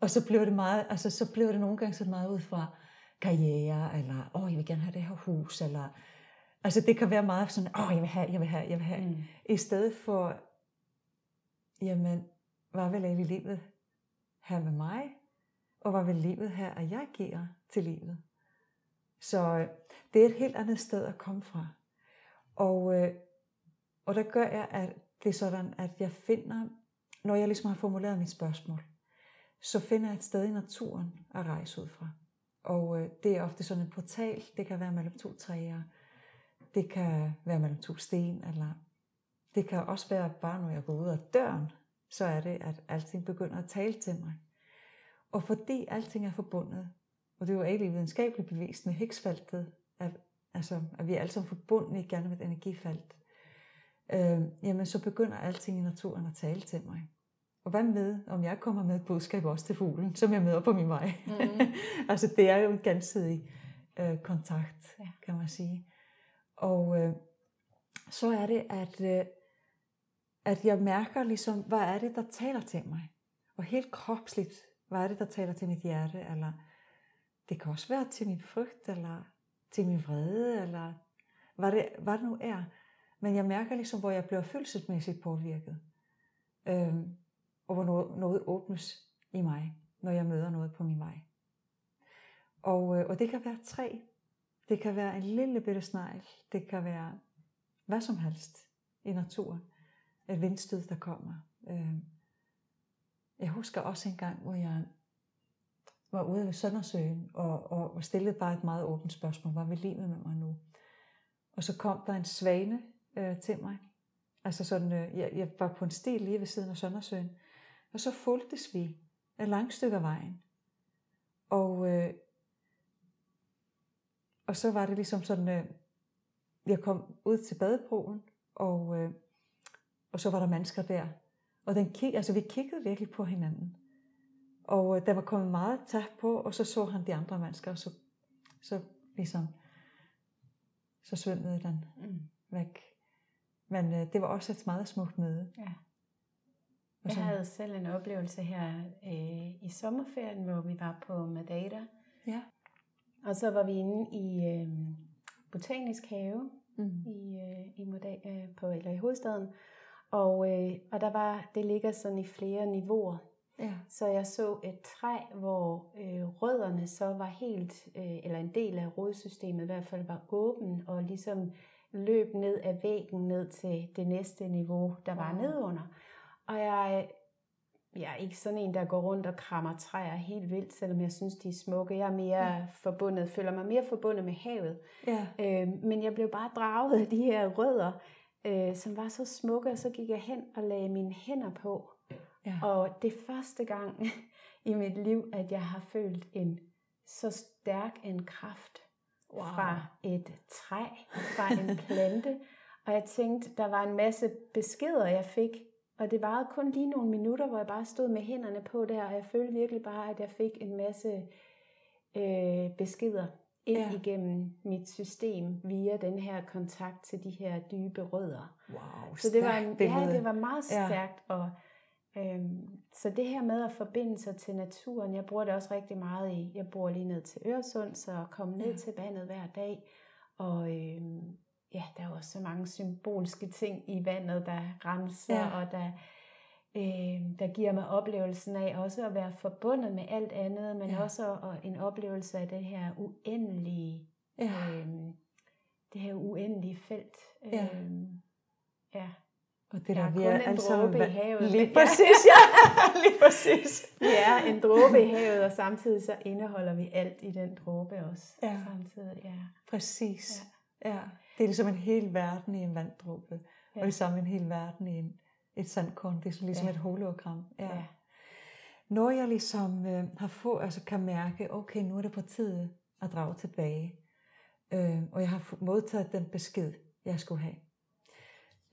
Og så bliver det meget, altså så bliver det nogle gange så meget ud fra karriere, eller åh, jeg vil gerne have det her hus, eller altså det kan være meget sådan, åh, jeg vil have, jeg vil have, jeg vil have. Mm. I stedet for, jamen, hvad vil jeg i livet have med mig? Og hvad vil livet have, at jeg giver til livet? Så øh, det er et helt andet sted at komme fra. Og, øh, og der gør jeg, at det er sådan, at jeg finder, når jeg ligesom har formuleret mit spørgsmål, så finder jeg et sted i naturen at rejse ud fra. Og øh, det er ofte sådan en portal, det kan være mellem to træer, det kan være mellem to sten, eller det kan også være bare, når jeg går ud af døren, så er det, at alting begynder at tale til mig. Og fordi alting er forbundet, og det er jo egentlig videnskabeligt bevist med Higgsfeltet, at, altså, at vi er alle sammen forbundet igen med et energifelt, øh, jamen så begynder alting i naturen at tale til mig. Og hvad med, om jeg kommer med et budskab også til fuglen, som jeg møder på min vej? Mm. altså det er jo en gensidig øh, kontakt, ja. kan man sige. Og øh, så er det, at, øh, at jeg mærker ligesom, hvad er det, der taler til mig? Og helt kropsligt, hvad er det, der taler til mit hjerte? Eller det kan også være til min frygt, eller til min vrede, eller hvad det, hvad det nu er. Men jeg mærker ligesom, hvor jeg bliver følelsesmæssigt påvirket. Øhm, og hvor noget, noget åbnes i mig, når jeg møder noget på min vej. Og, øh, og det kan være træ. Det kan være en lille bitte snegl. Det kan være hvad som helst i naturen. Et vindstød, der kommer. Øhm, jeg husker også en gang, hvor jeg var ude ved Søndersøen og, og, og stillede bare et meget åbent spørgsmål. Hvad vil livet med mig nu? Og så kom der en svane øh, til mig. Altså sådan, øh, jeg, jeg var på en sti lige ved siden af Søndersøen. Og så fulgtes vi et langt stykke af vejen. Og, øh, og så var det ligesom sådan, øh, jeg kom ud til badebroen, og, øh, og så var der mennesker der. Og den altså vi kiggede virkelig på hinanden. Og øh, der var kommet meget tæt på, og så så han de andre mennesker, og så, så ligesom, så svømmede den mm. væk. Men øh, det var også et meget smukt møde. Ja. Jeg havde selv en oplevelse her øh, i sommerferien, hvor vi var på Madeira. Ja. Og så var vi inde i øh, Botanisk Have mm. i, øh, i Moda- øh, på, eller i hovedstaden. Og, øh, og der var, det ligger sådan i flere niveauer. Ja. Så jeg så et træ, hvor øh, rødderne så var helt, øh, eller en del af rodsystemet i hvert fald var åben, og ligesom løb ned ad væggen ned til det næste niveau, der var wow. nedunder. Og jeg, jeg er ikke sådan en, der går rundt og krammer træer helt vildt, selvom jeg synes, de er smukke. Jeg er mere ja. forbundet, føler mig mere forbundet med havet. Ja. Øh, men jeg blev bare draget af de her rødder, øh, som var så smukke, og så gik jeg hen og lagde mine hænder på. Ja. Og det er første gang i mit liv, at jeg har følt en så stærk en kraft wow. fra et træ, fra en plante. og jeg tænkte, der var en masse beskeder, jeg fik og det varede kun lige nogle minutter, hvor jeg bare stod med hænderne på der, og jeg følte virkelig bare, at jeg fik en masse øh, beskeder ind ja. igennem mit system via den her kontakt til de her dybe rødder. Wow, så det var en, ja, det var meget stærkt. Ja. Og, øhm, så det her med at forbinde sig til naturen, jeg bruger det også rigtig meget i, jeg bor lige ned til Øresund, så komme ned ja. til vandet hver dag, og øhm, ja, der er også så mange symbolske ting i vandet, der renser, ja. og der, øh, der giver mig oplevelsen af også at være forbundet med alt andet, men ja. også og en oplevelse af det her uendelige, ja. øh, det her uendelige felt. Ja. Øh, ja. Og det der, er vi kun er en alle dråbe i havet, Lige præcis, ja. lige præcis. Vi er en dråbe i havet, og samtidig så indeholder vi alt i den dråbe også. Ja. Samtidig, ja. Præcis. Ja. ja. Det er ligesom en hel verden i en vanddråbe. Ja. Og det samme en hel verden i en, et sandkorn. Det er ligesom Ja. et hologram. Ja. Ja. Når jeg ligesom øh, har få, altså kan mærke, okay, nu er det på tide at drage tilbage. Øh, og jeg har modtaget den besked, jeg skulle have.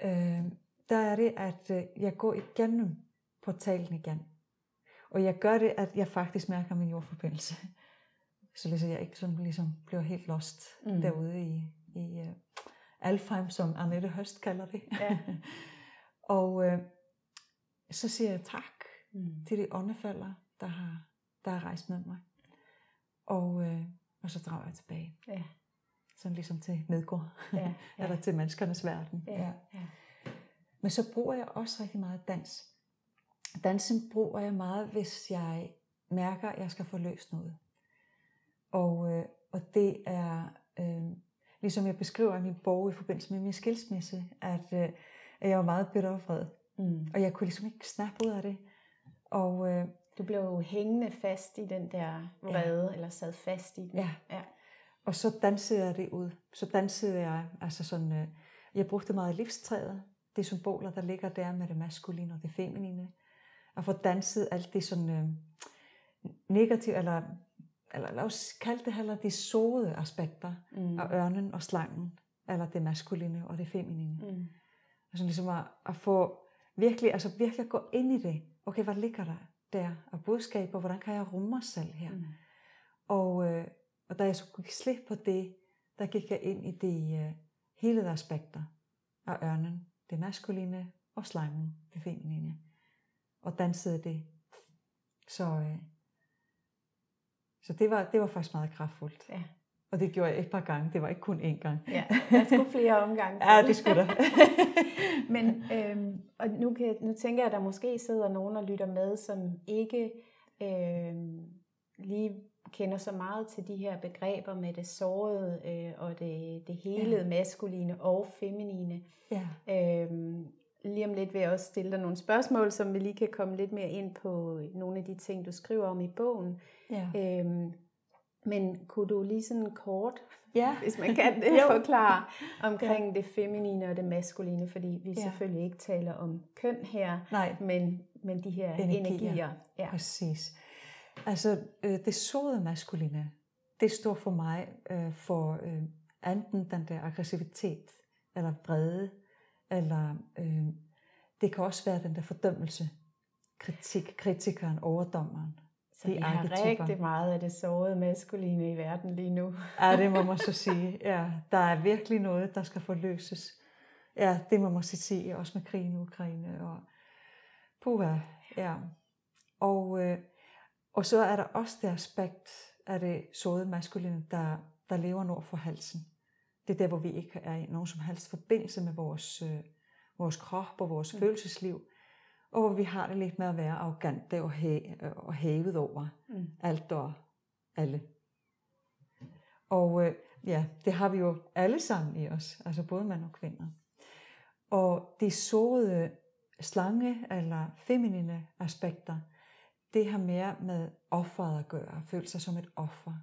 Øh, der er det, at øh, jeg går igennem portalen igen. Og jeg gør det, at jeg faktisk mærker min jordforbindelse. Så jeg ikke sådan ligesom bliver helt lost Mm. derude i, i uh, Alfheim, som Annette Høst kalder det. Ja. og øh, så siger jeg tak Mm. til de åndefalder, der har, der har rejst med mig. Og, øh, og så drager jeg tilbage. Ja. Sådan ligesom til Midgård. Ja. Ja. Eller til menneskernes verden. Ja. Ja. Men så bruger jeg også rigtig meget dans. Dansen bruger jeg meget, hvis jeg mærker, at jeg skal få løst noget. Og, øh, og det er, øh, ligesom jeg beskriver i min bog i forbindelse med min skilsmisse, at, øh, at jeg var meget bitter og vred. Mm. Og jeg kunne ligesom ikke snappe ud af det. Og øh, Du blev jo hængende fast i den der vrede, ja. eller sad fast i den. Ja. ja. Og så dansede jeg det ud. Så dansede jeg, altså sådan, øh, jeg brugte meget livstræet, de symboler, der ligger der med det maskuline og det feminine. Og få danset alt det sådan øh, negative, eller, eller lad os kalde det heller de sårede aspekter Mm. af ørnen og slangen, eller det maskuline og det feminine. Mm. Altså ligesom at, at få virkelig, altså virkelig at gå ind i det. Okay, hvad ligger der der af budskaber? Hvordan kan jeg rumme mig selv her? Mm. Og, øh, og da jeg så gik slip på det, der gik jeg ind i de øh, hele aspekter af ørnen, det maskuline og slangen, det feminine, og dansede det. Så, øh, så det, var, det var faktisk meget kraftfuldt. Ja. Og det gjorde jeg et par gange, det var ikke kun én gang. ja, der skulle flere omgange til. Ja, det skulle der. Men øhm, og nu, kan, nu tænker jeg, at der måske sidder nogen og lytter med, som ikke øhm, lige kender så meget til de her begreber med det sårede øh, og det, det helede ja. maskuline og feminine. ja. Øhm, lige om lidt vil jeg også stille dig nogle spørgsmål, som vi lige kan komme lidt mere ind på nogle af de ting, du skriver om i bogen. Ja. Øhm, men kunne du lige sådan kort, ja. hvis man kan det, forklare omkring det feminine og det maskuline, fordi vi Ja. selvfølgelig ikke taler om køn her, Nej, men, men de her Energier. energier. energier. Ja. Præcis. Altså, øh, det sårede maskuline, det står for mig øh, for øh, enten den der aggressivitet, eller vrede, eller øh, det kan også være den der fordømmelse, kritik, kritikeren, overdommeren. Så vi har rigtig meget af det sårede maskuline i verden lige nu. Ja, det må man så sige. Ja, der er virkelig noget, der skal forløses. Ja, det må man så sige, også med krigen i Ukraine. Og, puha, ja. Og, øh, og så er der også det aspekt af det sårede maskuline, der, der lever nord for halsen. Det er der, hvor vi ikke er i nogen som helst forbindelse med vores, øh, vores krop og vores mm. følelsesliv. Og hvor vi har det lidt med at være arrogante og, hæ, og hævet over Mm. alt og alle. Og øh, ja, det har vi jo alle sammen i os, altså både mænd og kvinder. Og de sårede slange eller feminine aspekter, det har mere med offeret at gøre, at føle sig som et offer,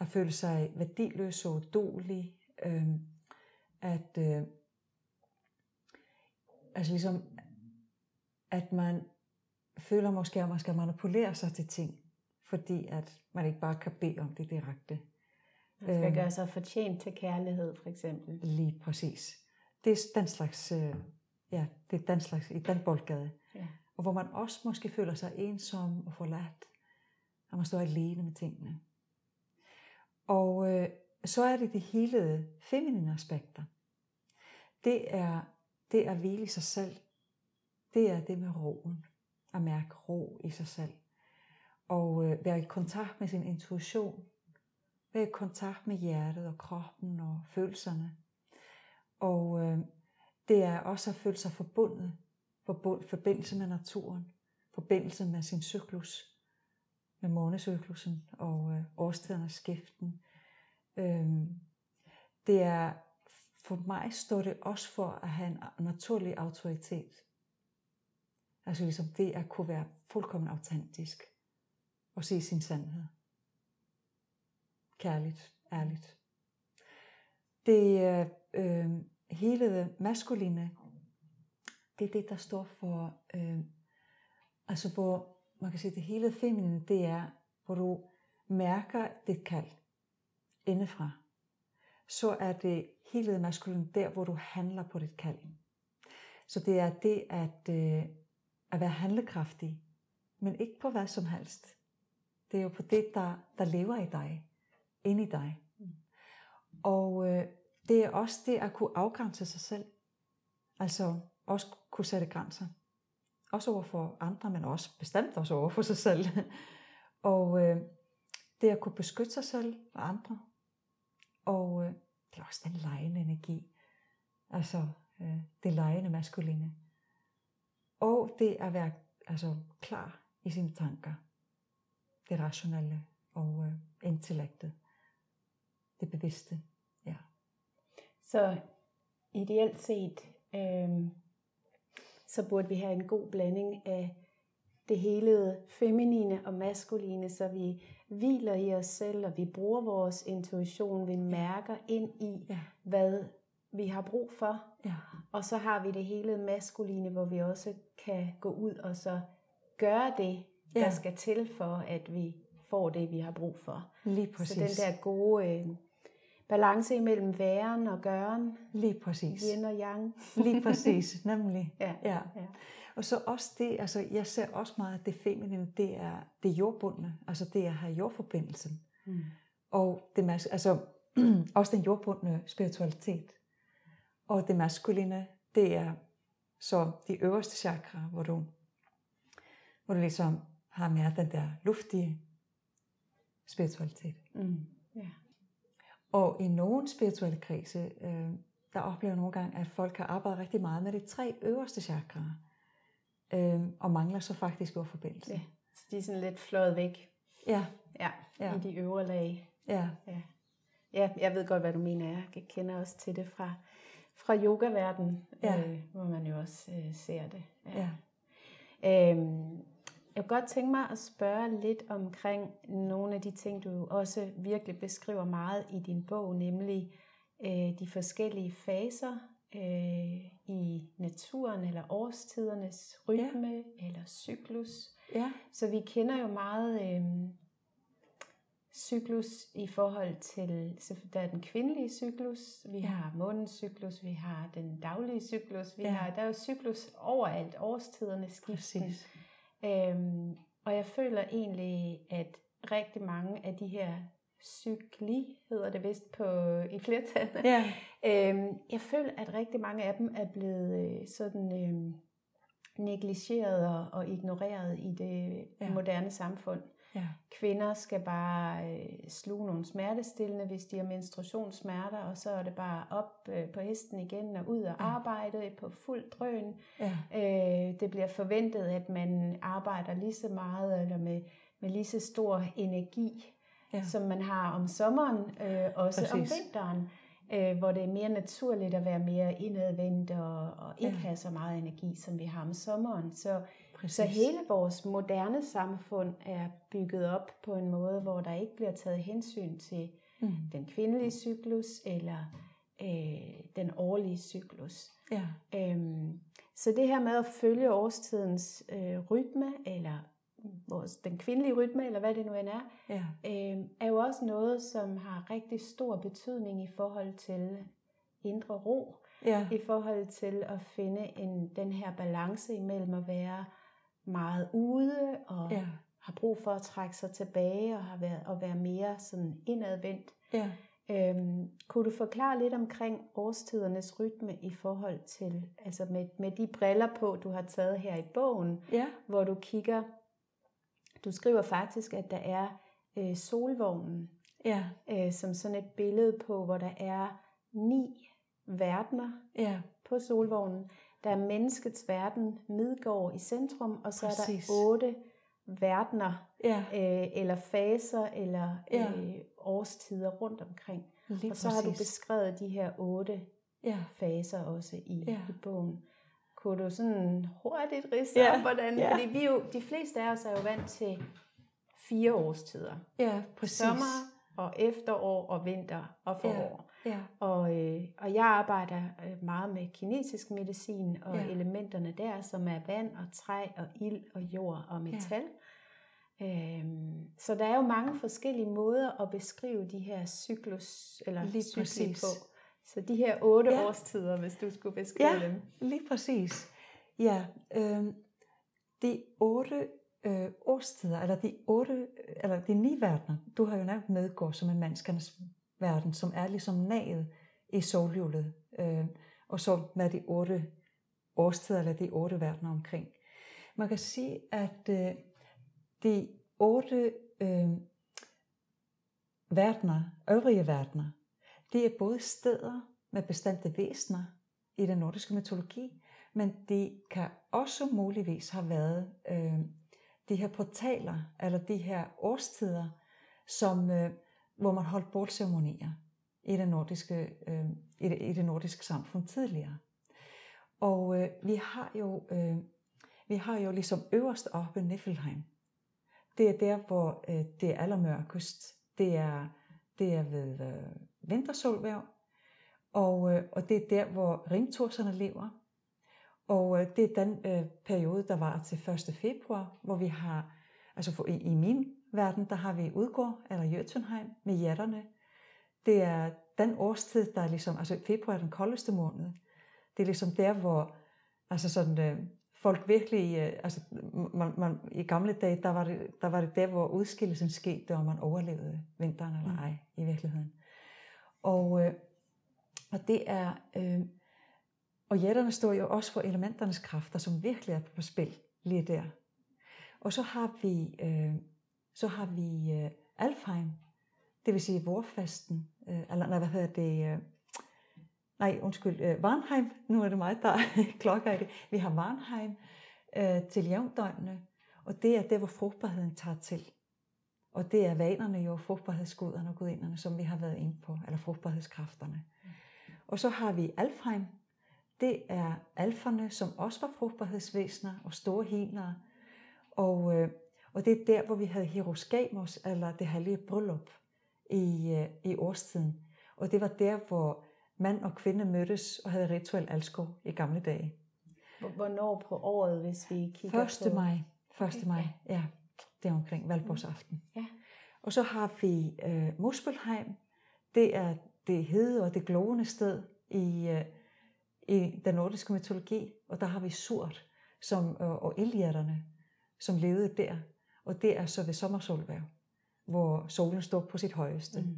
at føle sig værdiløs og udulig, øh, at øh, altså ligesom, at man føler måske, at man skal manipulere sig til ting, fordi at man ikke bare kan bede om det direkte. Man skal Øhm. gøre sig fortjent til kærlighed, for eksempel. Lige præcis. Det er den slags, øh, ja, det er den slags, i den boldgade. Ja. Og hvor man også måske føler sig ensom og forladt, og man står alene med tingene. Og øh, så er det de hele feminine aspekter. Det er, det er at hvile i sig selv. Det er det med roen. At mærke ro i sig selv. Og øh, være i kontakt med sin intuition. Være i kontakt med hjertet og kroppen og følelserne. Og øh, det er også at føle sig forbundet forbindelse med naturen, forbindelse med sin cyklus, med månecyklusen og øh, årstidernes skiften. Øhm, det er, for mig står det også for at have en naturlig autoritet. Altså ligesom det at kunne være fuldkommen autentisk og se sin sandhed. Kærligt, ærligt. Det øh, øh hele det maskuline, det er det, der står for, øh, altså hvor man kan sige, det hele feminine, det er, hvor du mærker dit kald indefra. Så er det hele maskulin der, hvor du handler på dit kald. Så det er det at, øh, at være handlekraftig, men ikke på hvad som helst. Det er jo på det, der, der lever i dig, inde i dig. Og øh, det er også det at kunne afgrænse sig selv. Altså også kunne sætte grænser. Også over for andre, men også bestemt også over for sig selv. og øh, det at kunne beskytte sig selv og andre. Og øh, det er også den lejende energi. Altså øh, det lejende maskuline. Og det at være altså, klar i sine tanker. Det rationelle og øh, intellektet. Det bevidste. Ja. Så ideelt set, øh, så burde vi have en god blanding af det hele feminine og maskuline, så vi hviler i os selv, og vi bruger vores intuition, vi mærker ind i, ja. hvad vi har brug for. Ja. Og så har vi det hele maskuline, hvor vi også kan gå ud og så gøre det, der ja. skal til for, at vi får det, vi har brug for. Lige præcis. Så den der gode øh, balance imellem væren og gøren. Lige præcis. Yin og yang. Lige præcis, nemlig. Ja. ja. ja. Og så også det, altså jeg ser også meget, at det feminine, det er det jordbundne, altså det at have jordforbindelsen. Mm. Og det, altså også den jordbundne spiritualitet. Og det maskuline, det er så de øverste chakra, hvor du, hvor du ligesom har mere den der luftige spiritualitet. Mm. Yeah. Og i nogle spirituelle krise, øh, der oplever jeg nogle gange, at folk har arbejdet rigtig meget med de tre øverste chakraer, øh, og mangler så faktisk forbindelse. Ja, så de er sådan lidt fløjet væk. Ja. Ja, ja. i de øvre lag. Ja. ja. Ja, jeg ved godt, hvad du mener. Jeg kender også til det fra, fra yogaverden, ja. øh, hvor man jo også øh, ser det. Ja. ja. Øhm, jeg kunne godt tænke mig at spørge lidt omkring nogle af de ting, du også virkelig beskriver meget i din bog, nemlig øh, de forskellige faser øh, i naturen, eller årstidernes rytme, ja. eller cyklus. Ja. Så vi kender jo meget øh, cyklus i forhold til, så der er den kvindelige cyklus, vi ja. har månens cyklus, vi har den daglige cyklus, vi ja. har, der er jo cyklus overalt, årstiderne skiften. Øhm, og jeg føler egentlig, at rigtig mange af de her cykli, hedder det vist på, i flertal. Ja. øhm, jeg føler, at rigtig mange af dem er blevet øh, sådan øh, negligeret og, og ignoreret i det ja. moderne samfund. Ja. Kvinder skal bare øh, sluge nogle smertestillende, hvis de har menstruationssmerter, og så er det bare op øh, på hesten igen og ud og ja. arbejde på fuld drøn. Ja. Øh, det bliver forventet, at man arbejder lige så meget eller med, med lige så stor energi, ja. som man har om sommeren, øh, også Præcis. om vinteren øh, hvor det er mere naturligt at være mere indadvendt og, og ikke ja. have så meget energi, som vi har om sommeren. Så Præcis. Så hele vores moderne samfund er bygget op på en måde, hvor der ikke bliver taget hensyn til mm. den kvindelige cyklus eller øh, den årlige cyklus. Ja. Øhm, så det her med at følge årstidens øh, rytme, eller vores, den kvindelige rytme, eller hvad det nu end er, ja. øh, er jo også noget, som har rigtig stor betydning i forhold til indre ro, ja. i forhold til at finde en, den her balance imellem at være meget ude og ja. har brug for at trække sig tilbage og har været og være mere sådan indadvendt. Ja. Øhm, kunne du forklare lidt omkring årstidernes rytme i forhold til, altså med, med de briller på, du har taget her i bogen, ja. hvor du kigger, du skriver faktisk, at der er øh, solvognen, ja. øh, som sådan et billede på, hvor der er ni verdener ja. på solvognen, Der er menneskets verden, Midgård i centrum, og så Præcis. er der otte verdener, Ja, øh, eller faser, eller Ja. øh, årstider rundt omkring. lige og så har du beskrevet de her otte Ja, faser også i, Ja. i bogen. Kunne du sådan hurtigt ridse Ja, op, hvordan, ja. fordi vi jo, de fleste af os er jo vant til fire årstider. ja, præcis. Sommer og efterår og vinter og forår. Ja, Og, øh, og jeg arbejder øh, meget med kinesisk medicin og Ja. ja. elementerne der, som er vand og træ og ild og jord og metal. Ja. Øhm, så der er jo mange forskellige måder at beskrive de her cyklus eller Lige cykli præcis. på. Så de her otte Ja. ja. årstider, hvis du skulle beskrive Ja. dem. lige præcis. Ja, øh, de otte øh, årstider, eller de otte, eller de ni verdener, du har jo nævnt medgår som en menneskernes verden, som er ligesom naget i solhjulet, øh, og så med de otte årstider, eller de otte verdener omkring. Man kan sige, at øh, de otte øh, verdener, øvrige verdener, det er både steder med bestemte væsener i den nordiske mytologi, men det kan også muligvis have været øh, de her portaler, eller de her årstider, som, øh, hvor man holdt bålceremonier i det nordiske, øh, i, det, i det nordiske samfund tidligere. Og øh, vi har jo øh, vi har jo ligesom øverst oppe Niflheim. Det er der, hvor øh, det er allermørkest. Det er, det er ved øh, vintersolværv, og, øh, og det er der, hvor ringtorserne lever. Og øh, det er den øh, periode, der var til 1. februar, hvor vi har, altså for, i, i min verden, der har vi Udgård eller Jøtunheim med jætterne. Det er den årstid, der er ligesom, altså februar er den koldeste måned. Det er ligesom der, hvor altså sådan, øh, folk virkelig, øh, altså man, man, i gamle dage, der var, det, der var det der, hvor udskillelsen skete, og man overlevede vinteren eller Mm. ej i virkeligheden. Og, øh, og det er, øh, og jætterne står jo også for elementernes kræfter, som virkelig er på spil lige der. Og så har vi, øh, så har vi øh, Alfheim, det vil sige vorfasten, øh, eller nej, hvad hedder det, øh, nej, undskyld, øh, Varnheim, nu er det mig, der klokker i det. Vi har Varnheim øh, til jævndøgnene, og det er der, hvor frugtbarheden tager til. Og det er vanerne jo, frugtbarhedsguderne og gudinderne, som vi har været inde på, eller frugtbarhedskræfterne. Og så har vi Alfheim, det er alferne, som også var frugtbarhedsvæsener og store helere. Og, øh, og det er der, hvor vi havde Hieroskamos, eller det hellige bryllup, i, øh, i årstiden. Og det var der, hvor mand og kvinde mødtes og havde rituel alsko i gamle dage. Hvornår på året, hvis vi kigger 1. på... maj. 1. Okay, maj, ja. Det er omkring valgborgsaften. Ja. Og så har vi øh, Muspelheim. Det er det hede og det glående sted i, øh, i den nordiske mytologi. Og der har vi Surt som, øh, og Iliaderne, som levede der. Og det er så ved sommersolværv, hvor solen står på sit højeste. Mm.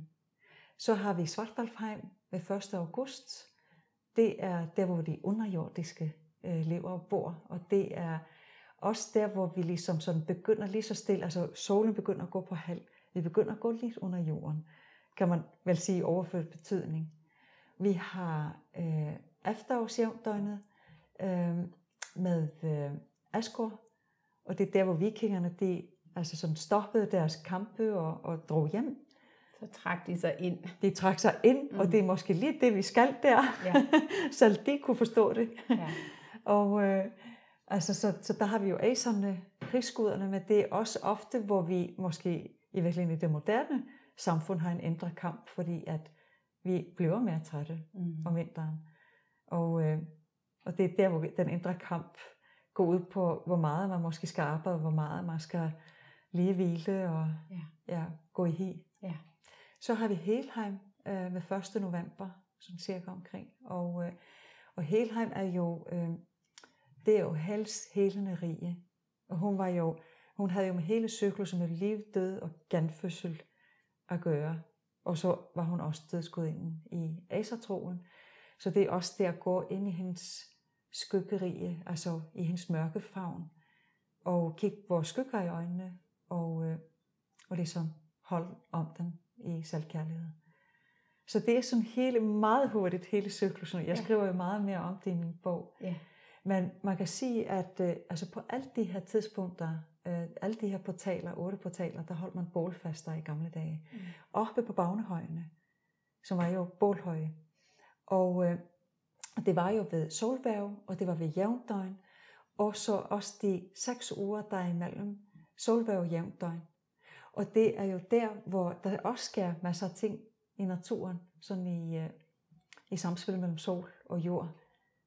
Så har vi Svartalfheim ved 1. august. Det er der, hvor de underjordiske øh, lever og bor. Og det er også der, hvor vi ligesom sådan begynder lige så stille, altså solen begynder at gå på halv. Vi begynder at gå lidt under jorden, kan man vel sige overført betydning. Vi har øh, efterårsjævndøgnet øh, med øh, Asgård, og det er der, hvor vikingerne de, altså sådan stoppede deres kampe og, og drog hjem. Så trak de sig ind. De trak sig ind, mm. og det er måske lige det, vi skal der, Ja. så de kunne forstå det. Ja. Og øh, altså, så, så der har vi jo aserne, krigsguderne, men det er også ofte, hvor vi måske i virkeligheden i det moderne samfund har en indre kamp, fordi at vi bliver mere trætte Mm. om vinteren. Og, øh, og det er der, hvor den indre kamp går ud på, hvor meget man måske skal arbejde, hvor meget man skal lige hvile og Ja. ja, gå i hi. Ja. Så har vi Helheim øh, ved 1. november, sådan cirka omkring. Og, øh, og Helheim er jo, øh, det er jo Hels helende rige. Og hun var jo, hun havde jo med hele cyklusen med liv, død og genfødsel at gøre. Og så var hun også dødsgudinden i asertroen. Så det er også der at gå ind i hendes skyggerige, altså i hendes mørke favn, og kigge vores skygger i øjnene, og, øh, og ligesom holde om dem i selvkærlighed. Så det er sådan hele, meget hurtigt hele cyklusen. Jeg Ja. skriver jo meget mere om det i min bog. Ja. Men man kan sige, at øh, altså på alle de her tidspunkter, øh, alle de her portaler, otte portaler, der holdt man bålfaster i gamle dage. Mm. Oppe på Bagnehøjene, som var jo bålhøje. Og øh, det var jo ved solværv, og det var ved jævndøgn, og så også de seks uger, der er imellem solværv og jævndøgn. Og det er jo der, hvor der også sker masser af ting i naturen, sådan i, øh, i samspil mellem sol og jord.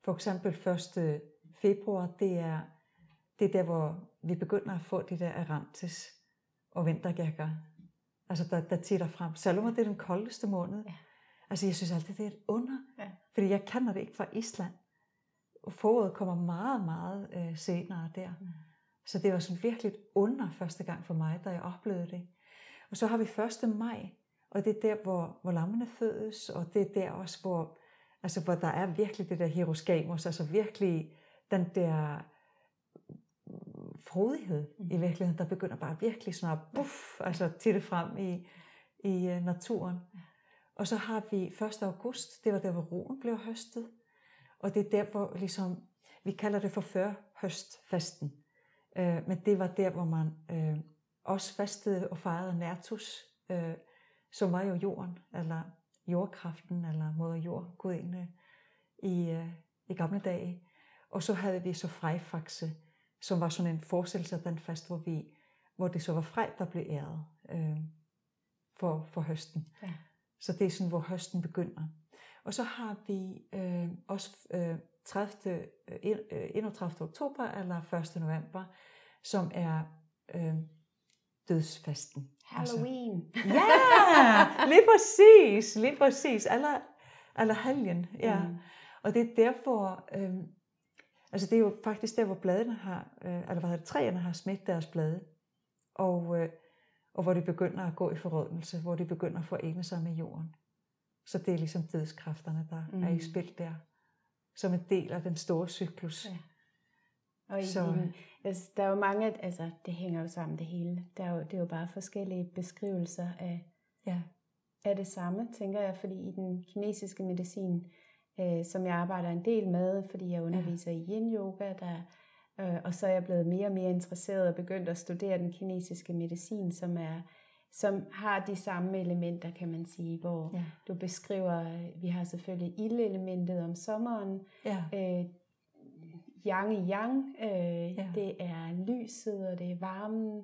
For eksempel 1. februar, det er, det er der, hvor vi begynder at få det der arantes og vintergækker. Altså, der, der titter frem. Selvom det er den koldeste måned. Ja. Altså, jeg synes altid, det er et under. Ja. Fordi jeg kender det ikke fra Island. Og foråret kommer meget, meget øh, senere der. Mm. Så det var sådan virkelig et under første gang for mig, da jeg oplevede det. Og så har vi 1. maj, og det er der, hvor, hvor lammene fødes, og det er der også, hvor, altså, hvor der er virkelig det der hieroskamos, altså virkelig den der frodighed mm. i virkeligheden, der begynder bare virkelig sådan at buff, altså titte frem i, i uh, naturen. Og så har vi 1. august, det var der, hvor roen blev høstet, og det er der, hvor ligesom, vi kalder det for før høstfesten. Øh, men det var der, hvor man øh, også fastede og fejrede Nertus, øh, som var jo jorden, eller jordkraften, eller moder jord, gudinde, i, øh, i gamle dage. Og så havde vi så frejfaxe, som var sådan en forestillelse af den fast, hvor, vi, hvor det så var frej, der blev æret øh, for, for høsten. Ja. Så det er sådan, hvor høsten begynder. Og så har vi øh, også øh, 30, øh, 31. oktober eller 1. november, som er øh, dødsfasten. Halloween. Altså, ja, lige præcis, lige præcis. Eller, eller helgen, ja. Mm. Og det er derfor, øh, Altså det er jo faktisk der, hvor bladene har, øh, eller hvad hedder det, træerne har smidt deres blade. Og, øh, og hvor de begynder at gå i forrådnelse, hvor de begynder at forene sig med jorden. Så det er ligesom dødskræfterne, der mm. er i mm. spil der, som en del af den store cyklus. Ja. Og i, så, i, altså, der er jo mange, altså det hænger jo sammen det hele. Der er jo, det er jo bare forskellige beskrivelser af, ja. af det samme, tænker jeg, fordi i den kinesiske medicin, øh, som jeg arbejder en del med, fordi jeg underviser ja. i yin-yoga, der, og så er jeg blevet mere og mere interesseret og begyndt at studere den kinesiske medicin, som er som har de samme elementer, kan man sige, hvor ja. du beskriver, vi har selvfølgelig ildelementet om sommeren, ja. øh, yang i yang, øh, ja. det er lyset, og det er varmen,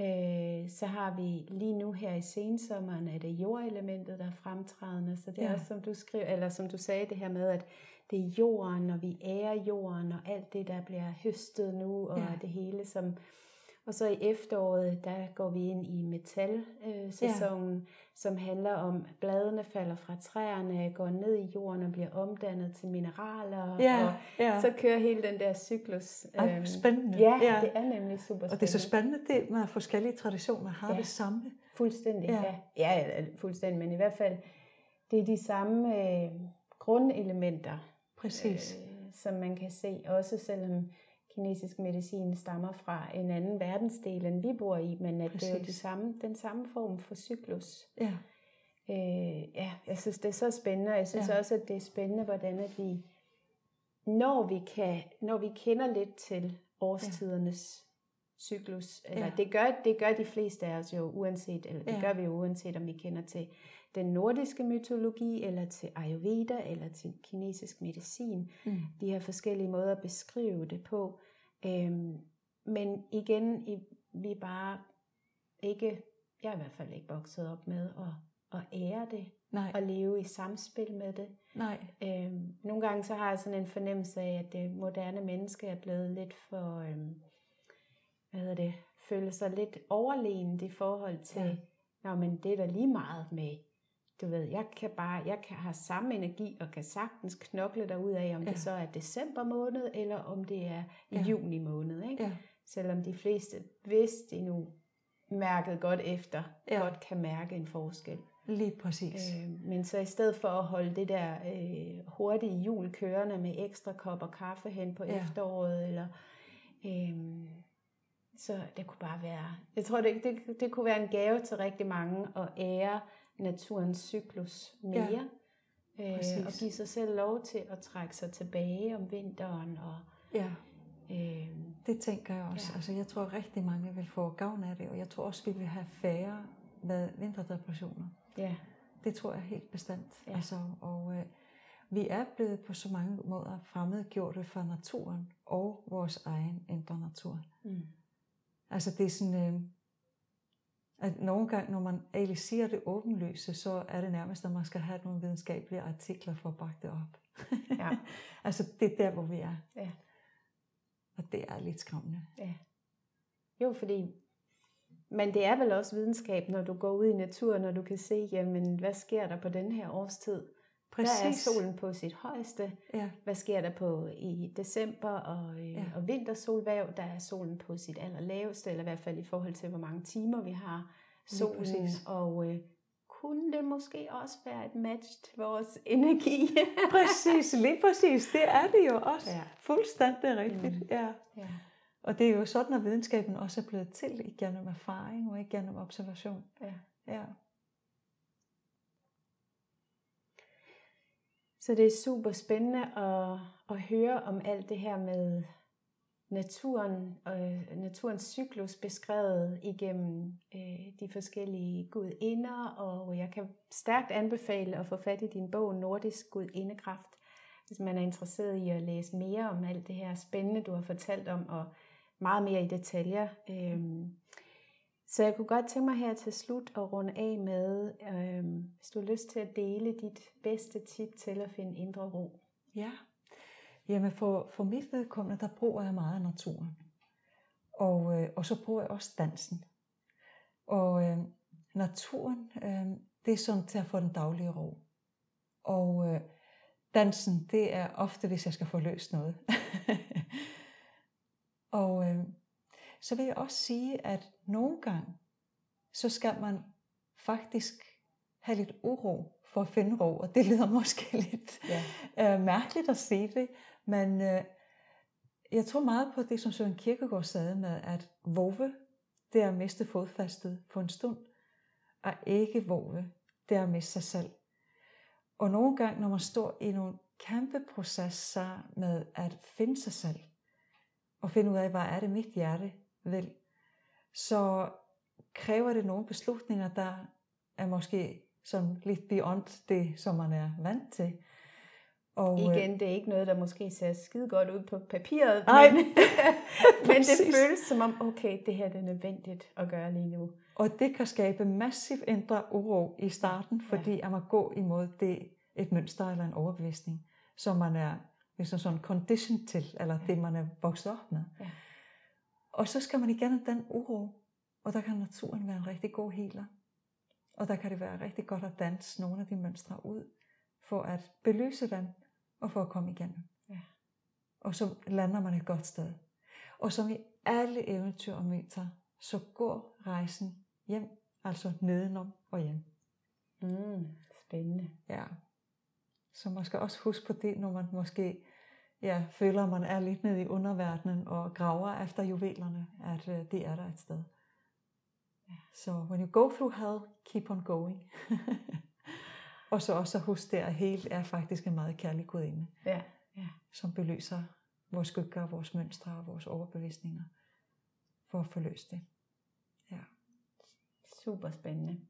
Øh, så har vi lige nu her i sensommeren, er det jordelementet, der er fremtrædende. Så det er ja. også, som du, skriver, eller som du sagde, det her med, at det er jorden, og vi ærer jorden, og alt det, der bliver høstet nu, og ja. det hele, som og så i efteråret, der går vi ind i metalsæsonen, ja. som handler om, at bladene falder fra træerne, går ned i jorden og bliver omdannet til mineraler. Ja, og ja. så kører hele den der cyklus. Ej, øhm, spændende. Ja, ja, det er nemlig super spændende. Og det er så spændende, det med forskellige traditioner har ja. det samme. Fuldstændig, ja. ja. Ja, fuldstændig, men i hvert fald, det er de samme øh, grundelementer. Præcis. Øh, som man kan se, også selvom kinesisk medicin stammer fra en anden verdensdel, end vi bor i, men at Præcis. det er jo de samme, den samme form for cyklus. Ja. Øh, ja, jeg synes, det er så spændende, og jeg synes ja. også, at det er spændende, hvordan at vi, når vi, kan, når vi kender lidt til årstidernes ja. cyklus, eller ja. det, gør, det gør de fleste af os jo uanset, eller det ja. gør vi jo uanset, om vi kender til den nordiske mytologi, eller til Ayurveda, eller til kinesisk medicin. Mm. De her forskellige måder at beskrive det på. Øhm, men igen, vi er bare ikke, jeg er i hvert fald ikke vokset op med at, at ære det, Nej. og leve i samspil med det. Nej. Øhm, nogle gange så har jeg sådan en fornemmelse af, at det moderne menneske er blevet lidt for, øhm, hvad hedder det, føler sig lidt overlegent i forhold til, ja. Nå, men det er da lige meget med du ved, jeg kan bare, jeg kan have samme energi og kan sagtens knokle derud af, om ja. det så er december måned, eller om det er ja. juni måned. Ikke? Ja. Selvom de fleste, hvis de nu mærket godt efter, ja. godt kan mærke en forskel. Lige præcis. Øh, men så i stedet for at holde det der øh, hurtige jul kørende med ekstra kopper kaffe hen på ja. efteråret, eller øh, så det kunne bare være, jeg tror det, det, det kunne være en gave til rigtig mange at ære naturens cyklus mere. Ja, øh, og give sig selv lov til at trække sig tilbage om vinteren og Ja. Øh, det tænker jeg også. Ja. Altså, jeg tror, rigtig mange vil få gavn af det, og jeg tror også, vi vil have færre med vinterdepressioner. Ja. Det tror jeg helt bestemt. Ja. Altså, og øh, vi er blevet på så mange måder fremmedgjorte for naturen og vores egen indre natur. Mm. Altså det er sådan, øh, at nogle gange, når man egentlig siger det åbenlyse, så er det nærmest, at man skal have nogle videnskabelige artikler for at bakke det op. Ja. altså det er der, hvor vi er. Ja. Og det er lidt skræmmende. Ja. Jo, fordi men det er vel også videnskab, når du går ud i naturen, og du kan se, jamen, hvad sker der på den her årstid? Præcis. Der er solen på sit højeste. Ja. Hvad sker der på i december og, øh, ja. og vintersolvæv? Der er solen på sit allerlaveste, eller i hvert fald i forhold til, hvor mange timer vi har solen. Og øh, kunne det måske også være et match til vores energi? præcis, lige præcis. Det er det jo også. Ja. Fuldstændig rigtigt. Mm. Ja. ja. Og det er jo sådan, at videnskaben også er blevet til igennem erfaring og igennem observation. Ja. ja. Så det er super spændende at, at høre om alt det her med naturen og øh, naturens cyklus beskrevet igennem øh, de forskellige gudinder, og jeg kan stærkt anbefale at få fat i din bog Nordisk Gudindekraft, hvis man er interesseret i at læse mere om alt det her spændende, du har fortalt om, og meget mere i detaljer. Øh, så jeg kunne godt tænke mig her til slut at runde af med, øh, hvis du har lyst til at dele dit bedste tip til at finde indre ro. Ja, jamen for, for mit vedkommende, der bruger jeg meget naturen. Og, øh, og så bruger jeg også dansen. Og øh, naturen, øh, det er sådan til at få den daglige ro. Og øh, dansen, det er ofte, hvis jeg skal få løst noget. og øh, så vil jeg også sige, at nogle gange, så skal man faktisk have lidt uro for at finde ro, og det lyder måske lidt ja. øh, mærkeligt at sige det, men øh, jeg tror meget på det, som Søren Kierkegaard sagde med, at vove, det er at miste fodfastet på en stund, og ikke vove, det er at miste sig selv. Og nogle gange, når man står i nogle kæmpe processer med at finde sig selv, og finde ud af, hvad er det mit hjerte vil, så kræver det nogle beslutninger, der er måske sådan lidt beyond det, som man er vant til. Og, øh, Igen, det er ikke noget, der måske ser skide godt ud på papiret, nej, men, men det føles som om, okay, det her det er nødvendigt at gøre lige nu. Og det kan skabe massiv indre uro i starten, fordi ja. at man går imod det, et mønster eller en overbevisning, som man er ligesom sådan conditioned til, eller ja. det man er vokset op med. Ja. Og så skal man igennem den uro, og der kan naturen være en rigtig god healer. Og der kan det være rigtig godt at danse nogle af de mønstre ud, for at belyse dem, og for at komme igennem. Ja. Og så lander man et godt sted. Og som i alle eventyr og myter, så går rejsen hjem, altså nedenom og hjem. Mm, spændende. Ja. Så man skal også huske på det, når man måske ja, føler, at man er lidt nede i underverdenen og graver efter juvelerne, at uh, det er der et sted. Så when you go through hell, keep on going. og så også husk det, at helt er faktisk en meget kærlig gudinde, ja. Ja. som belyser vores skygger, vores mønstre og vores overbevisninger, for at forløse det. Ja. Super spændende.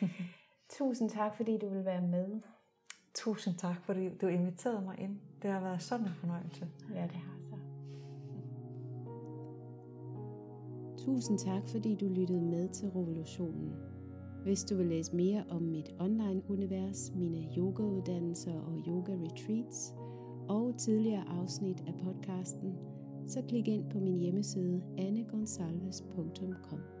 Tusind tak, fordi du vil være med. Tusind tak, fordi du inviterede mig ind. Det har været sådan en fornøjelse. Ja, det har så. Tusind tak, fordi du lyttede med til Revolutionen. Hvis du vil læse mere om mit online-univers, mine yogauddannelser og yoga-retreats og tidligere afsnit af podcasten, så klik ind på min hjemmeside annegonsalves.com.